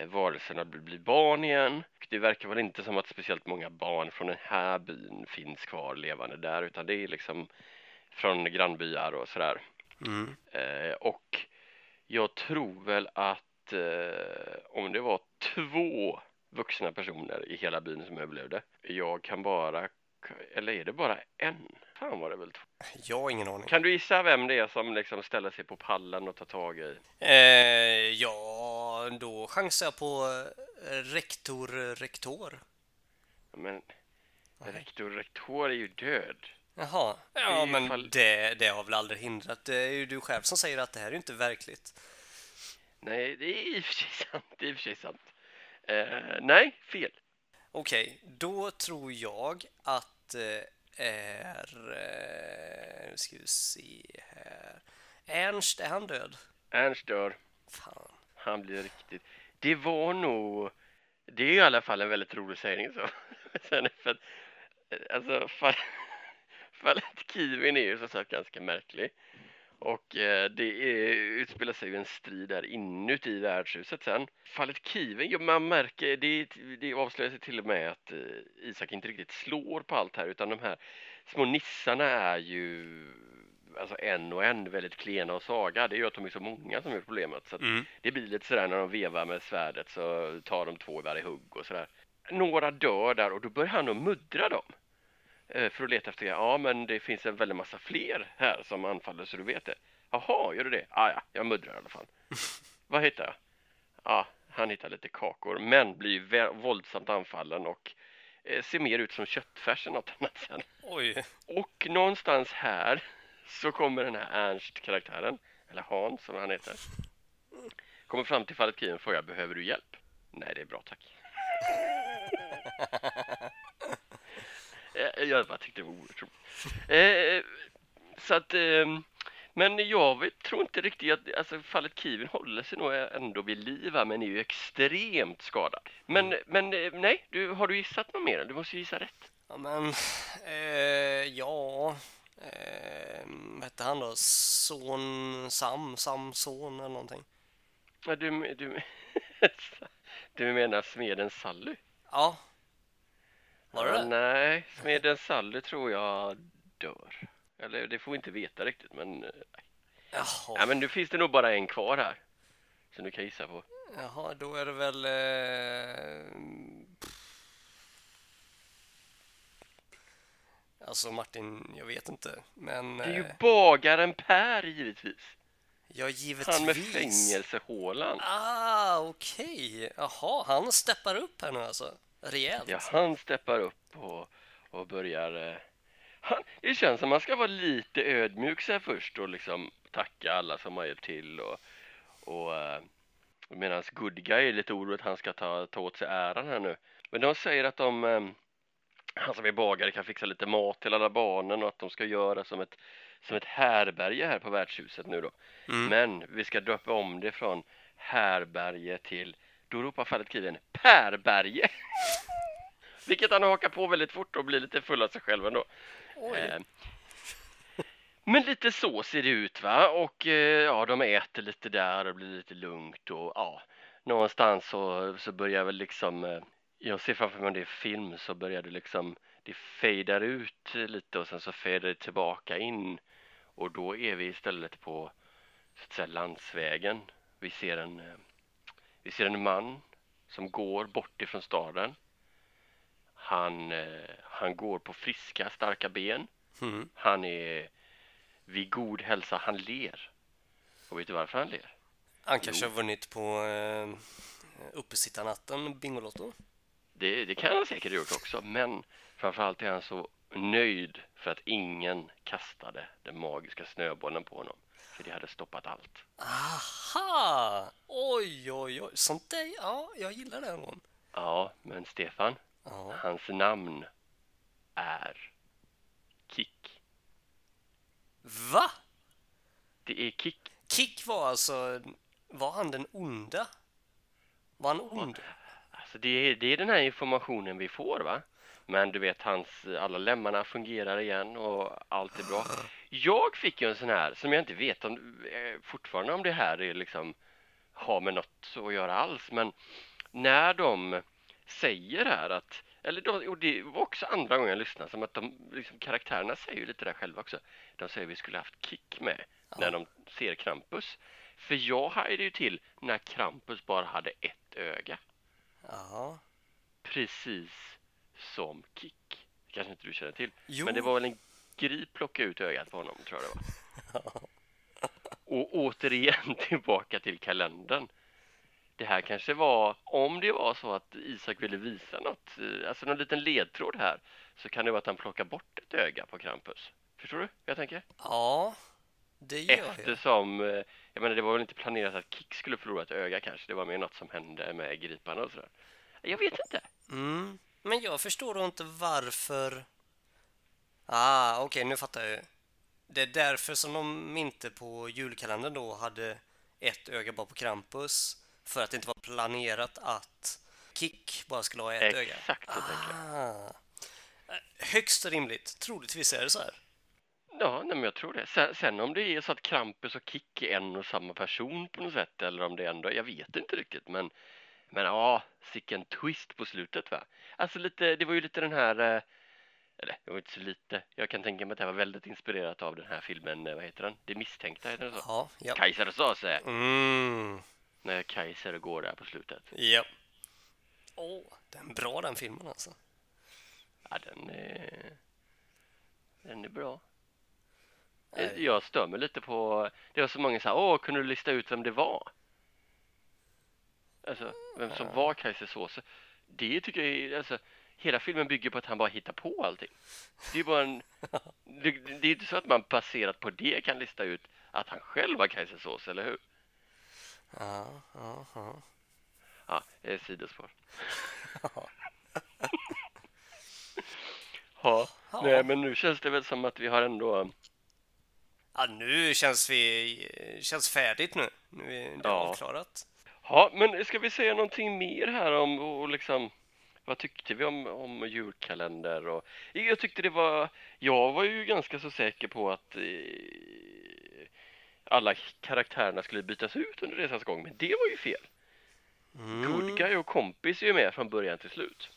S1: varelserna blir, blir barn igen. Och Det verkar väl inte som att speciellt många barn från den här byn finns kvar levande där, utan det är liksom från grannbyar och sådär.
S2: Mm.
S1: Eh, och jag tror väl att eh, om det var två vuxna personer i hela byn som överlevde. Jag kan bara, eller är det bara en? Fan var det väl två.
S2: Jag har ingen aning.
S1: Kan du gissa vem det är som liksom ställer sig på pallen och tar tag i?
S2: Eh, ja, då chansar jag på eh, rektor, rektor.
S1: Ja, Men rektor, rektor är ju död.
S2: Jaha,
S1: är
S2: ja men
S1: fall-
S2: det, det har väl aldrig hindrat. Det är ju du själv som säger att det här är inte verkligt.
S1: Nej, det är i och för sig sant. Det är i och för sig sant. Eh, nej, fel.
S2: Okej, då tror jag att det är... Eh, nu ska vi se här. Ernst, är han död?
S1: Ernst dör.
S2: Fan.
S1: Han blir riktigt... Det var nog... Det är i alla fall en väldigt rolig sägning så. (laughs) Sen för att, alltså, fall, (laughs) fallet Kivin är ju som sagt ganska märklig. Och eh, det är, utspelar sig ju en strid där inuti värdshuset sen. Fallet Kivin, ja, man märker, det, det avslöjar sig till och med att eh, Isak inte riktigt slår på allt här utan de här små nissarna är ju alltså en och en väldigt klena och svaga. Det gör att de är så många som är problemet. Så
S2: Mm.
S1: det blir lite sådär när de vevar med svärdet så tar de två i varje hugg och sådär. Några dör där och då börjar han att muddra dem. Eh, För att leta efter, ja men det finns en väldig massa fler här som anfaller så du vet det. Jaha, gör du det? Ah, ja, jag muddrar i alla fall. (laughs) Vad hittar jag? Ja, han hittar lite kakor men blir våldsamt anfallen och eh, ser mer ut som köttfärs än något annat sen.
S2: Oj.
S1: Och någonstans här så kommer den här Ernst-karaktären, eller Hans som han heter. kommer fram till fallet Kiev och frågar behöver du hjälp? Nej, det är bra tack. (laughs) Eh, jag bara tyckte det var otroligt. Eh, så att, eh, men jag tror inte riktigt att alltså, fallet Kivin håller sig nog ändå vid liv här, men är ju extremt skadad. Men,
S2: Mm.
S1: men eh, nej, du, har du gissat något mer? Du måste ju gissa rätt.
S2: Ja, men... Eh, ja... Eh, vad hette han då? Son... Sam? Samson eller någonting?
S1: Ja, du, du, (laughs) du menar smeden Sally?
S2: Ja. Var det
S1: Ja,
S2: det?
S1: Nej, smeden Sally tror jag dör. Eller det får vi inte veta riktigt, men... eh,
S2: Jaha.
S1: Ja, men nu finns det nog bara en kvar här. Som du kan gissa på.
S2: Jaha, då är det väl... Eh... Alltså Martin, jag vet inte. Men...
S1: Det är ju
S2: Eh,
S1: bagaren Per givetvis.
S2: ja, givetvis.
S1: Han med fängelsehålan.
S2: Ah, okej. Jaha, han steppar upp här nu alltså. Rejält.
S1: Ja, han steppar upp och, och börjar... Eh, han, det känns som man ska vara lite ödmjuk så här först och liksom tacka alla som har hjälpt till och, och eh, medan good guy är lite orolig att han ska ta, ta åt sig äran här nu. Men de säger att de, han som är bagare kan fixa lite mat till alla barnen och att de ska göra som ett, som ett härberge här på värdshuset nu då.
S2: Mm.
S1: Men vi ska döpa om det från härberge till, då ropar fallet Kiven, Pärberge! (laughs) Vilket han hakar på väldigt fort och blir lite full av sig själv ändå. Eh, Men lite så ser det ut va och eh, ja de äter lite där och blir lite lugnt och ja någonstans så, så börjar väl liksom eh, jag ser framför mig om det är film så börjar det liksom det fejdar ut lite och sen så fejdar det tillbaka in och då är vi istället på så att säga landsvägen. Vi ser en eh, vi ser en man som går bort ifrån staden. Han, eh, han går på friska, starka ben.
S2: Mm.
S1: Han är vid god hälsa. Han ler. Och vet du varför han ler?
S2: Han kanske har vunnit på eh, uppesittarnatten Bingolotto.
S1: Det, det kan han säkert ha gjort också, men framförallt är han så nöjd för att ingen kastade den magiska snöbollen på honom. För det hade stoppat allt.
S2: Aha! Oj, oj, oj. Sånt där, ja, jag gillar det ändå.
S1: Ja, men Stefan,
S2: Ja.
S1: hans namn är Kick.
S2: Va?
S1: Det är Kick.
S2: Kick var alltså... Var han den onda? Var han ond?
S1: Alltså det är, det är den här informationen vi får va? Men du vet hans, alla lemmarna fungerar igen och allt är bra. Jag fick ju en sån här som jag inte vet om, eh, fortfarande om det här är liksom har med något att göra alls. Men när de säger här att, eller de, och det var också andra gången jag lyssnade, som att de, liksom, karaktärerna säger ju lite där själva också. De säger vi skulle haft Kick med när de ser Krampus. För jag hajade ju till när Krampus bara hade ett öga.
S2: Ja.
S1: Precis som Kick. kanske inte du känner till.
S2: Jo.
S1: Men det var väl en grip plocka ut ögat på honom, tror jag det var. (laughs) Och återigen (laughs) tillbaka till kalendern. Det här kanske var, om det var så att Isak ville visa något, eh, alltså någon liten ledtråd här, så kan det vara att han plockar bort ett öga på Krampus. Förstår du vad jag tänker?
S2: Ja, det gör jag.
S1: Eftersom, eh, jag menar det var väl inte planerat att Kick skulle förlora ett öga kanske, det var mer något som hände med griparna och sådär. Jag vet inte.
S2: Mm. Men jag förstår då inte varför... Ah, okej, nu fattar jag ju. Det är därför som de inte på julkalendern då hade ett öga bara på Krampus. För att det inte var planerat att Kick bara skulle ha ett öga.
S1: Exakt tänker jag.
S2: Ah. Högst rimligt. Troligtvis är det så här.
S1: Ja, nej, men jag tror det. Sen, sen om det är så att Krampus och Kick är en och samma person på något sätt eller om det ändå, jag vet inte riktigt men men ja, sicken twist på slutet va. Alltså lite, det var ju lite den här eh, eller det var inte så lite. Jag kan tänka mig att det här var väldigt inspirerat av den här filmen, eh, vad heter den? Det misstänkta heter den så?
S2: Ja, ja.
S1: Kaiser sa sig
S2: Mm,
S1: när Kaiser går där på slutet.
S2: ja. Åh, den är bra den filmen alltså.
S1: Ja, den är, den är bra. Eh, Jag stör mig lite på, det var så många så här, åh, kunde du lista ut vem det var? Alltså, vem som var Kaiser Soze. Det tycker jag är, alltså, hela filmen bygger på att han bara hittar på allting. Det är bara en, (laughs) det, det är inte så att man baserat på det kan lista ut att han själv var Kaiser Soze, eller hur?
S2: Ja, ja, ja.
S1: Ja, eh, sidospår. (laughs) ja,
S2: Ja.
S1: nej men nu känns det väl som att vi har ändå
S2: Ja, nu känns vi... känns färdigt nu. Nu är det
S1: Ja.
S2: avklarat.
S1: Ja, men ska vi säga någonting mer här om och liksom vad tyckte vi om, om julkalender och jag tyckte det var jag var ju ganska så säker på att eh, alla karaktärerna skulle bytas ut under resans gång men det var ju fel.
S2: Mm.
S1: Good guy och kompis är ju med från början till slut.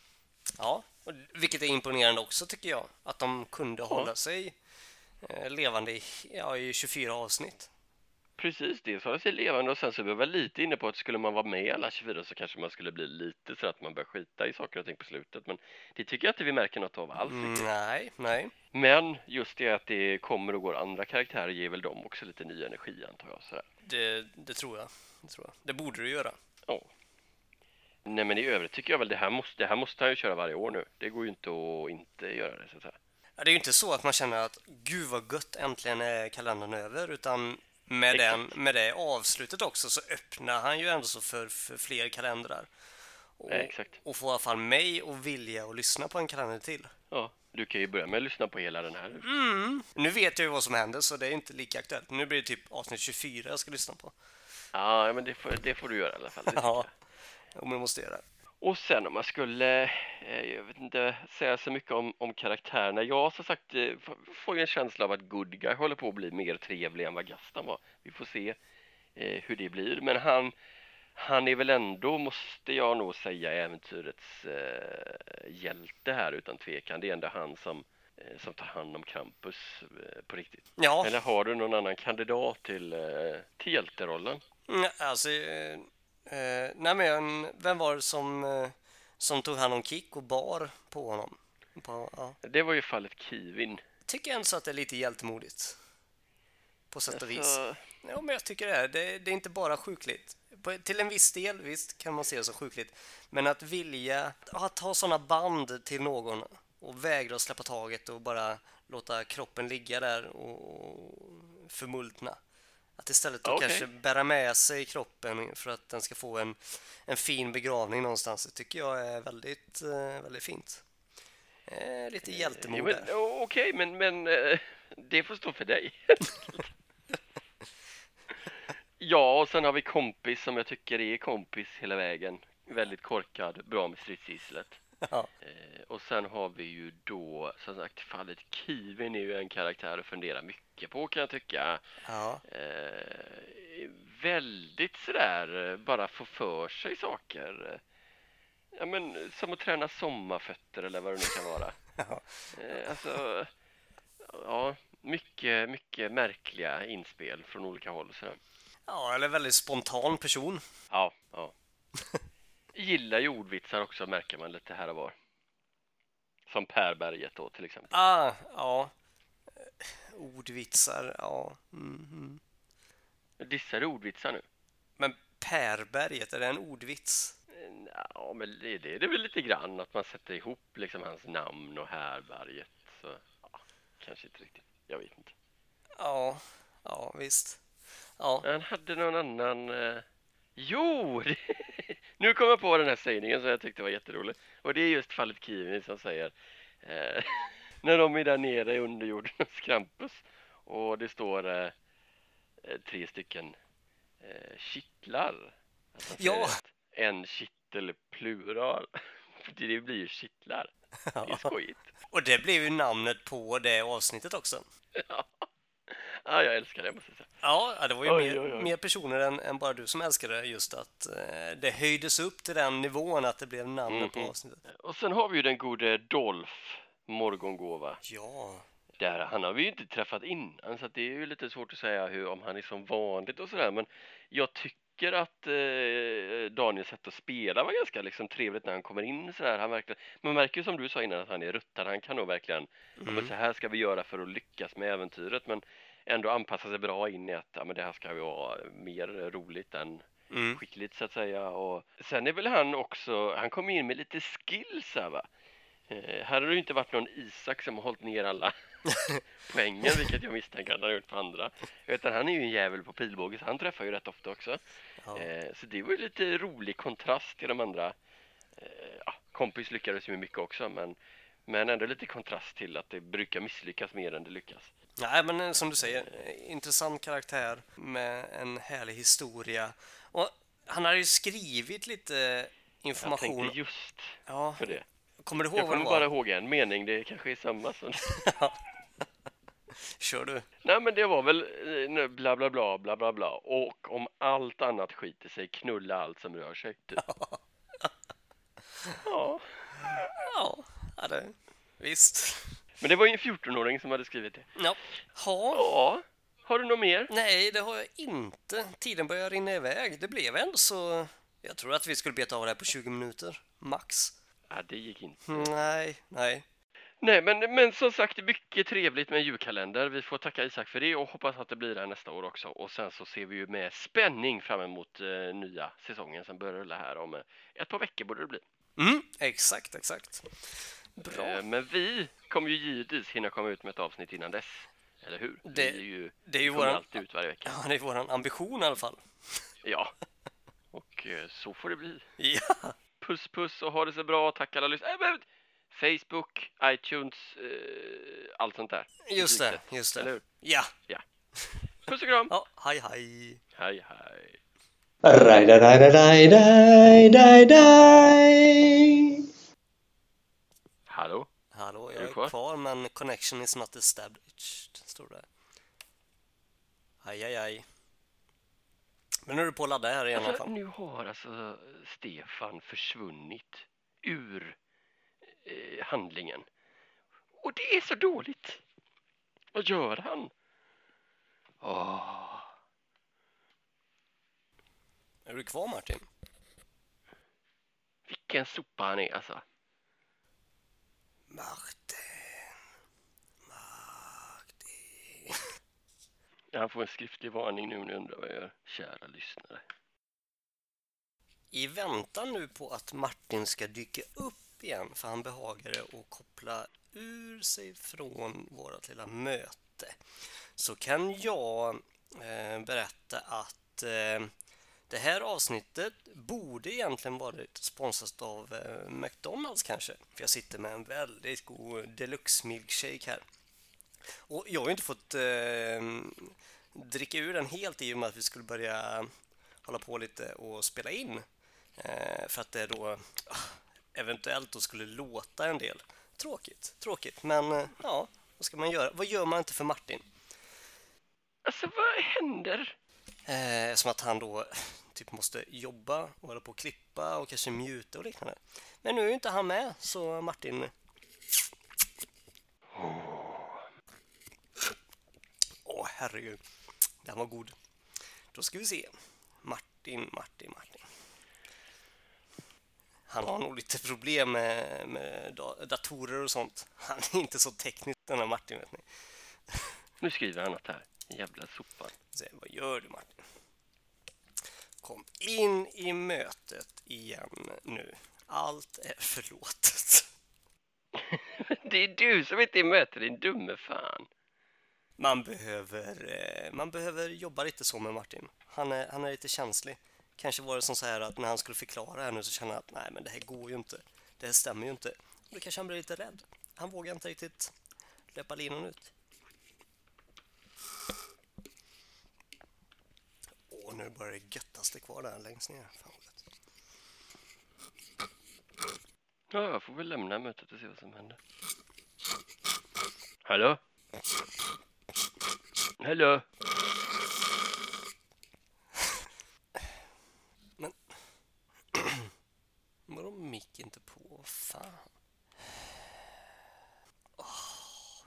S2: Ja, och vilket är imponerande också tycker jag. Att de kunde hålla sig levande i, ja, i 24 avsnitt.
S1: Precis, det hålla sig levande och sen så var jag väl lite inne på att skulle man vara med i alla 24 så kanske man skulle bli lite så att man börjar skita i saker och ting på slutet men det tycker jag inte vi märker något av alls.
S2: Mm, nej, nej.
S1: Men just det att det kommer och går andra karaktärer ger väl dem också lite ny energi antar jag. Sådär.
S2: Det, det tror jag. Det tror jag. Det borde du göra.
S1: Ja. Nej men i övrigt tycker jag väl det här måste, det här måste han ju köra varje år nu. Det går ju inte att inte göra det så att säga.
S2: Ja, det är ju inte så att man känner att gud vad gött, äntligen är kalendern över, utan med,
S1: Exakt.
S2: den, med det avslutet också så öppnar han ju ändå så för, för fler kalendrar. Och,
S1: exakt.
S2: och får i alla fall mig att vilja att lyssna på en kalender till.
S1: Ja, du kan ju börja med att lyssna på hela den här.
S2: Mm. Nu vet jag ju vad som händer så det är inte lika aktuellt. Nu blir det typ avsnitt 24 jag ska lyssna på.
S1: Ja, men det får, det får du göra i alla fall. (laughs)
S2: Ja, men det måste jag göra.
S1: Och sen om man skulle, eh, jag vet inte, säga så mycket om, om karaktärerna. Jag som sagt eh, får ju en känsla av att Good Guy håller på att bli mer trevlig än vad Gaston var. Vi får se eh, hur det blir. Men han, han är väl ändå, måste jag nog säga, äventyrets eh, hjälte här utan tvekan. Det är ändå han som, eh, som tar hand om Krampus på riktigt.
S2: Ja,
S1: Eller har du någon annan kandidat till, till hjälterollen?
S2: mm, alltså... Eh, nej men, vem var det som, eh, som tog hand om Kick och bar på honom? På, ja.
S1: Det var ju fallet Kivin.
S2: tycker ändå så att det är lite hjältemodigt. På sätt och vis.
S1: Alltså,
S2: Ja, men jag tycker det är. Det, det är inte bara sjukligt. På, till en viss del, visst, kan man se det som sjukligt. Men att vilja att ha sådana band till någon och vägra släppa taget och bara låta kroppen ligga där och, och förmultna. Att istället då
S1: Okej.
S2: kanske bära med sig kroppen för att den ska få en, en fin begravning någonstans. Det tycker jag är väldigt, eh, väldigt fint. Eh, lite hjältemod
S1: Jo,
S2: där.
S1: men, Okej, men, men eh, det får stå för dig. (laughs) ja, och sen har vi kompis som jag tycker är kompis hela vägen. Väldigt korkad, bra med stridsgisslet. (laughs)
S2: Ja.
S1: Eh, och sen har vi ju då, som sagt, fallet Kivin är ju en karaktär att fundera mycket på kan jag tycka.
S2: Ja.
S1: Eh, väldigt sådär, bara få för sig saker. Ja, men som att träna sommarfötter eller vad det nu kan vara. (laughs)
S2: Ja.
S1: Eh, alltså, ja, mycket, mycket märkliga inspel från olika håll. Sådär.
S2: ja, eller väldigt spontan person.
S1: Ja, ja. (laughs) Gillar ju ordvitsar också märker man lite här och var. Som Perberget då till exempel.
S2: Ah, ja. Ordvitsar, ja. Mhm.
S1: Dissar du ordvitsar nu?
S2: Men Perberget, är det en ordvits?
S1: Ja, men det, det är det väl lite grann att man sätter ihop liksom hans namn och Härberget. Så, ja, kanske inte riktigt. Jag vet inte.
S2: Ja, ja visst. Ja,
S1: Han hade någon annan... Eh... Jo! (laughs) nu kom jag på den här sägningen som jag tyckte var jätterolig. Och det är just fallet Kivini som säger eh... (laughs) när de är där nere i underjorden hos Krampus och det står eh... eh, tre stycken eh... kittlar. Säger
S2: Ja.
S1: En kittel plural. (laughs) Det blir ju kittlar. Det är skojigt.
S2: och det blev ju namnet på det avsnittet också. (laughs)
S1: Ja, jag älskar det måste jag säga.
S2: Ja, ja, det var ju
S1: Oj,
S2: mer,
S1: oj, oj.
S2: mer personer än, än bara du som älskade det, just att eh, det höjdes upp till den nivån att det blev namnet på
S1: Mhm.
S2: avsnittet.
S1: Och sen har vi ju den gode Dolph Morgongåva.
S2: Ja,
S1: Där, han har vi ju inte träffat innan så att det är ju lite svårt att säga hur, om han är som vanligt och sådär men jag tycker att eh, Daniels sätt att spela var ganska liksom trevligt när han kommer in sådär. Han verkligen, man märker ju som du sa innan att han är ruttad. Han kan nog verkligen, ja, men så här ska vi göra för att lyckas med äventyret men ändå anpassa sig bra in i att ja, men det här ska ju vara mer roligt än
S2: mm.
S1: skickligt så att säga. Och sen är väl han också, han kommer in med lite skills här va. Eh, här har det ju inte varit någon Isak som har hållit ner alla (laughs) poängen, vilket jag misstänker att han har gjort på andra. Utan han är ju en jävel på pilbåge, så han träffar ju rätt ofta också.
S2: Ja.
S1: Eh, så det var ju lite rolig kontrast till de andra. Eh, ja, kompis lyckades ju med mycket också, men, men ändå lite kontrast till att det brukar misslyckas mer än det lyckas.
S2: Nej, men eh, som du säger, eh, intressant karaktär med en härlig historia. Och han har ju skrivit lite
S1: Jag
S2: information.
S1: tänkte just
S2: Ja,
S1: för det.
S2: kommer du ihåg
S1: Jag kommer bara ihåg en mening, det kanske är samma som... (laughs)
S2: Kör du?
S1: Nej men det var väl eh, bla bla bla bla bla bla och om allt annat skiter sig knulla allt som rör sig. Typ. Ja,
S2: ja det, visst.
S1: Men det var ju en 14-åring som hade skrivit det.
S2: Ja. Ha.
S1: Ja, har du något mer?
S2: Nej, det har jag inte. Tiden börjar rinna iväg. Det blev ändå så... Jag tror att vi skulle beta av det här på 20 minuter, max.
S1: Ja, det gick inte.
S2: Nej, nej.
S1: Nej, men, men som sagt, mycket trevligt med en julkalender. Vi får tacka Isak för det och hoppas att det blir där nästa år också. Och sen så ser vi ju med spänning fram emot eh, nya säsongen som börjar rulla här om eh, ett par veckor borde det bli.
S2: Mm, exakt, exakt. Bra.
S1: Eh, men vi kommer ju givetvis hinna komma ut med ett avsnitt innan dess. Eller hur?
S2: Det-
S1: vi är ju,
S2: det är ju våran-
S1: alltid ut varje vecka. (laughs)
S2: Ja, det är vår ambition i alla fall. (laughs)
S1: Ja, och eh, så får det bli. (laughs)
S2: Ja,
S1: Puss puss och ha det så bra. Tack alla lyssnare. Äh, Facebook, iTunes, eh, allt sånt där.
S2: just det, just
S1: Eller
S2: det.
S1: hur?
S2: Ja,
S1: Puss och kram.
S2: ja, hej hej.
S1: Hej hej.
S4: Rai, rai, rai, rai, rai, rai.
S1: Hallå? Är
S2: jag
S1: du
S2: är
S1: kvar?
S2: kvar men connection is not established, står det. Aj, aj, aj. Men nu är du på att ladda här igen
S1: Alltså, nu har alltså Stefan försvunnit ur eh, handlingen. Och det är så dåligt. Vad gör han? Åh.
S2: Är du kvar Martin?
S1: Vilken sopa han är alltså.
S2: Martin. Martin.
S1: Han får en skriftlig varning nu om ni undrar vad jag gör, kära lyssnare.
S2: I väntan nu på att Martin ska dyka upp igen för han behagade att koppla ur sig från vårt lilla möte så kan jag eh, berätta att eh, det här avsnittet borde egentligen varit sponsrat av eh, McDonalds kanske. För jag sitter med en väldigt god deluxe milkshake här. Och jag har ju inte fått eh, dricka ur den helt i och med att vi skulle börja hålla på lite och spela in. Eh, för att det då ah, eventuellt då skulle låta en del. Tråkigt, tråkigt. Men eh, ja, vad ska man göra? Vad gör man inte för Martin?
S1: Alltså vad händer?
S2: Eh, som att han då (laughs) typ måste jobba och hålla på och klippa och kanske mjuta och liknande. Men nu är ju inte han med, så Martin... Åh, oh, herregud. Den var god. Då ska vi se. Martin, Martin, Martin. Han har nog lite problem med, med datorer och sånt. Han är inte så teknisk den här Martin, vet ni.
S1: Nu skriver han något här. Jävla sopan.
S2: Se, vad gör du Martin? Kom in i mötet igen nu. Allt är förlåtet. (laughs)
S1: Det är du som inte är i möte, din dumme fan.
S2: Man behöver, eh, man behöver jobba lite så med Martin. Han är, han är lite känslig. Kanske var det som så här att när han skulle förklara här nu så kände han att nej men det här går ju inte. Det här stämmer ju inte. Och då kanske han blir lite rädd. Han vågar inte riktigt löpa linan ut. Åh, nu börjar det göttaste kvar där längst ner. Fan.
S1: Ja, jag får väl lämna mötet och se vad som händer. Hallå? Hallå?
S2: Vadå (clears throat) mick inte på? Fan. Åh,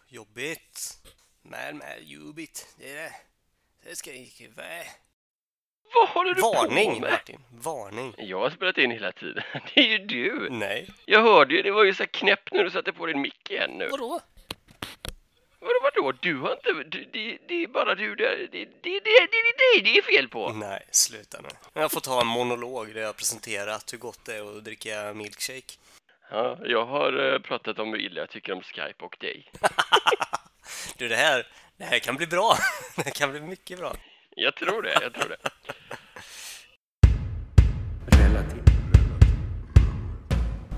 S2: jobbigt. Men, men, jobbigt. Det är det. Det ska inte vara.
S1: Vad håller du på
S2: Varning,
S1: med?
S2: Martin. Varning.
S1: Jag har spelat in hela tiden. (laughs) Det är ju du.
S2: Nej.
S1: Jag hörde ju, det var ju så här knäppt när du satte på din mick igen nu.
S2: Vadå?
S1: Vadå, vadå? Du har inte... Du, det, det är bara du där. Det, det, det, det, det, det, det är fel på.
S2: Nej, sluta nu. Jag får ta en monolog där jag presenterat hur gott det är att dricka milkshake.
S1: Ja, jag har eh, pratat om hur illa jag tycker om Skype och dig. (laughs)
S2: Du, det här, det här kan bli bra. (laughs) Det här kan bli mycket bra.
S1: Jag tror det, jag tror det.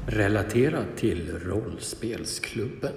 S5: Relaterat till rollspelsklubben.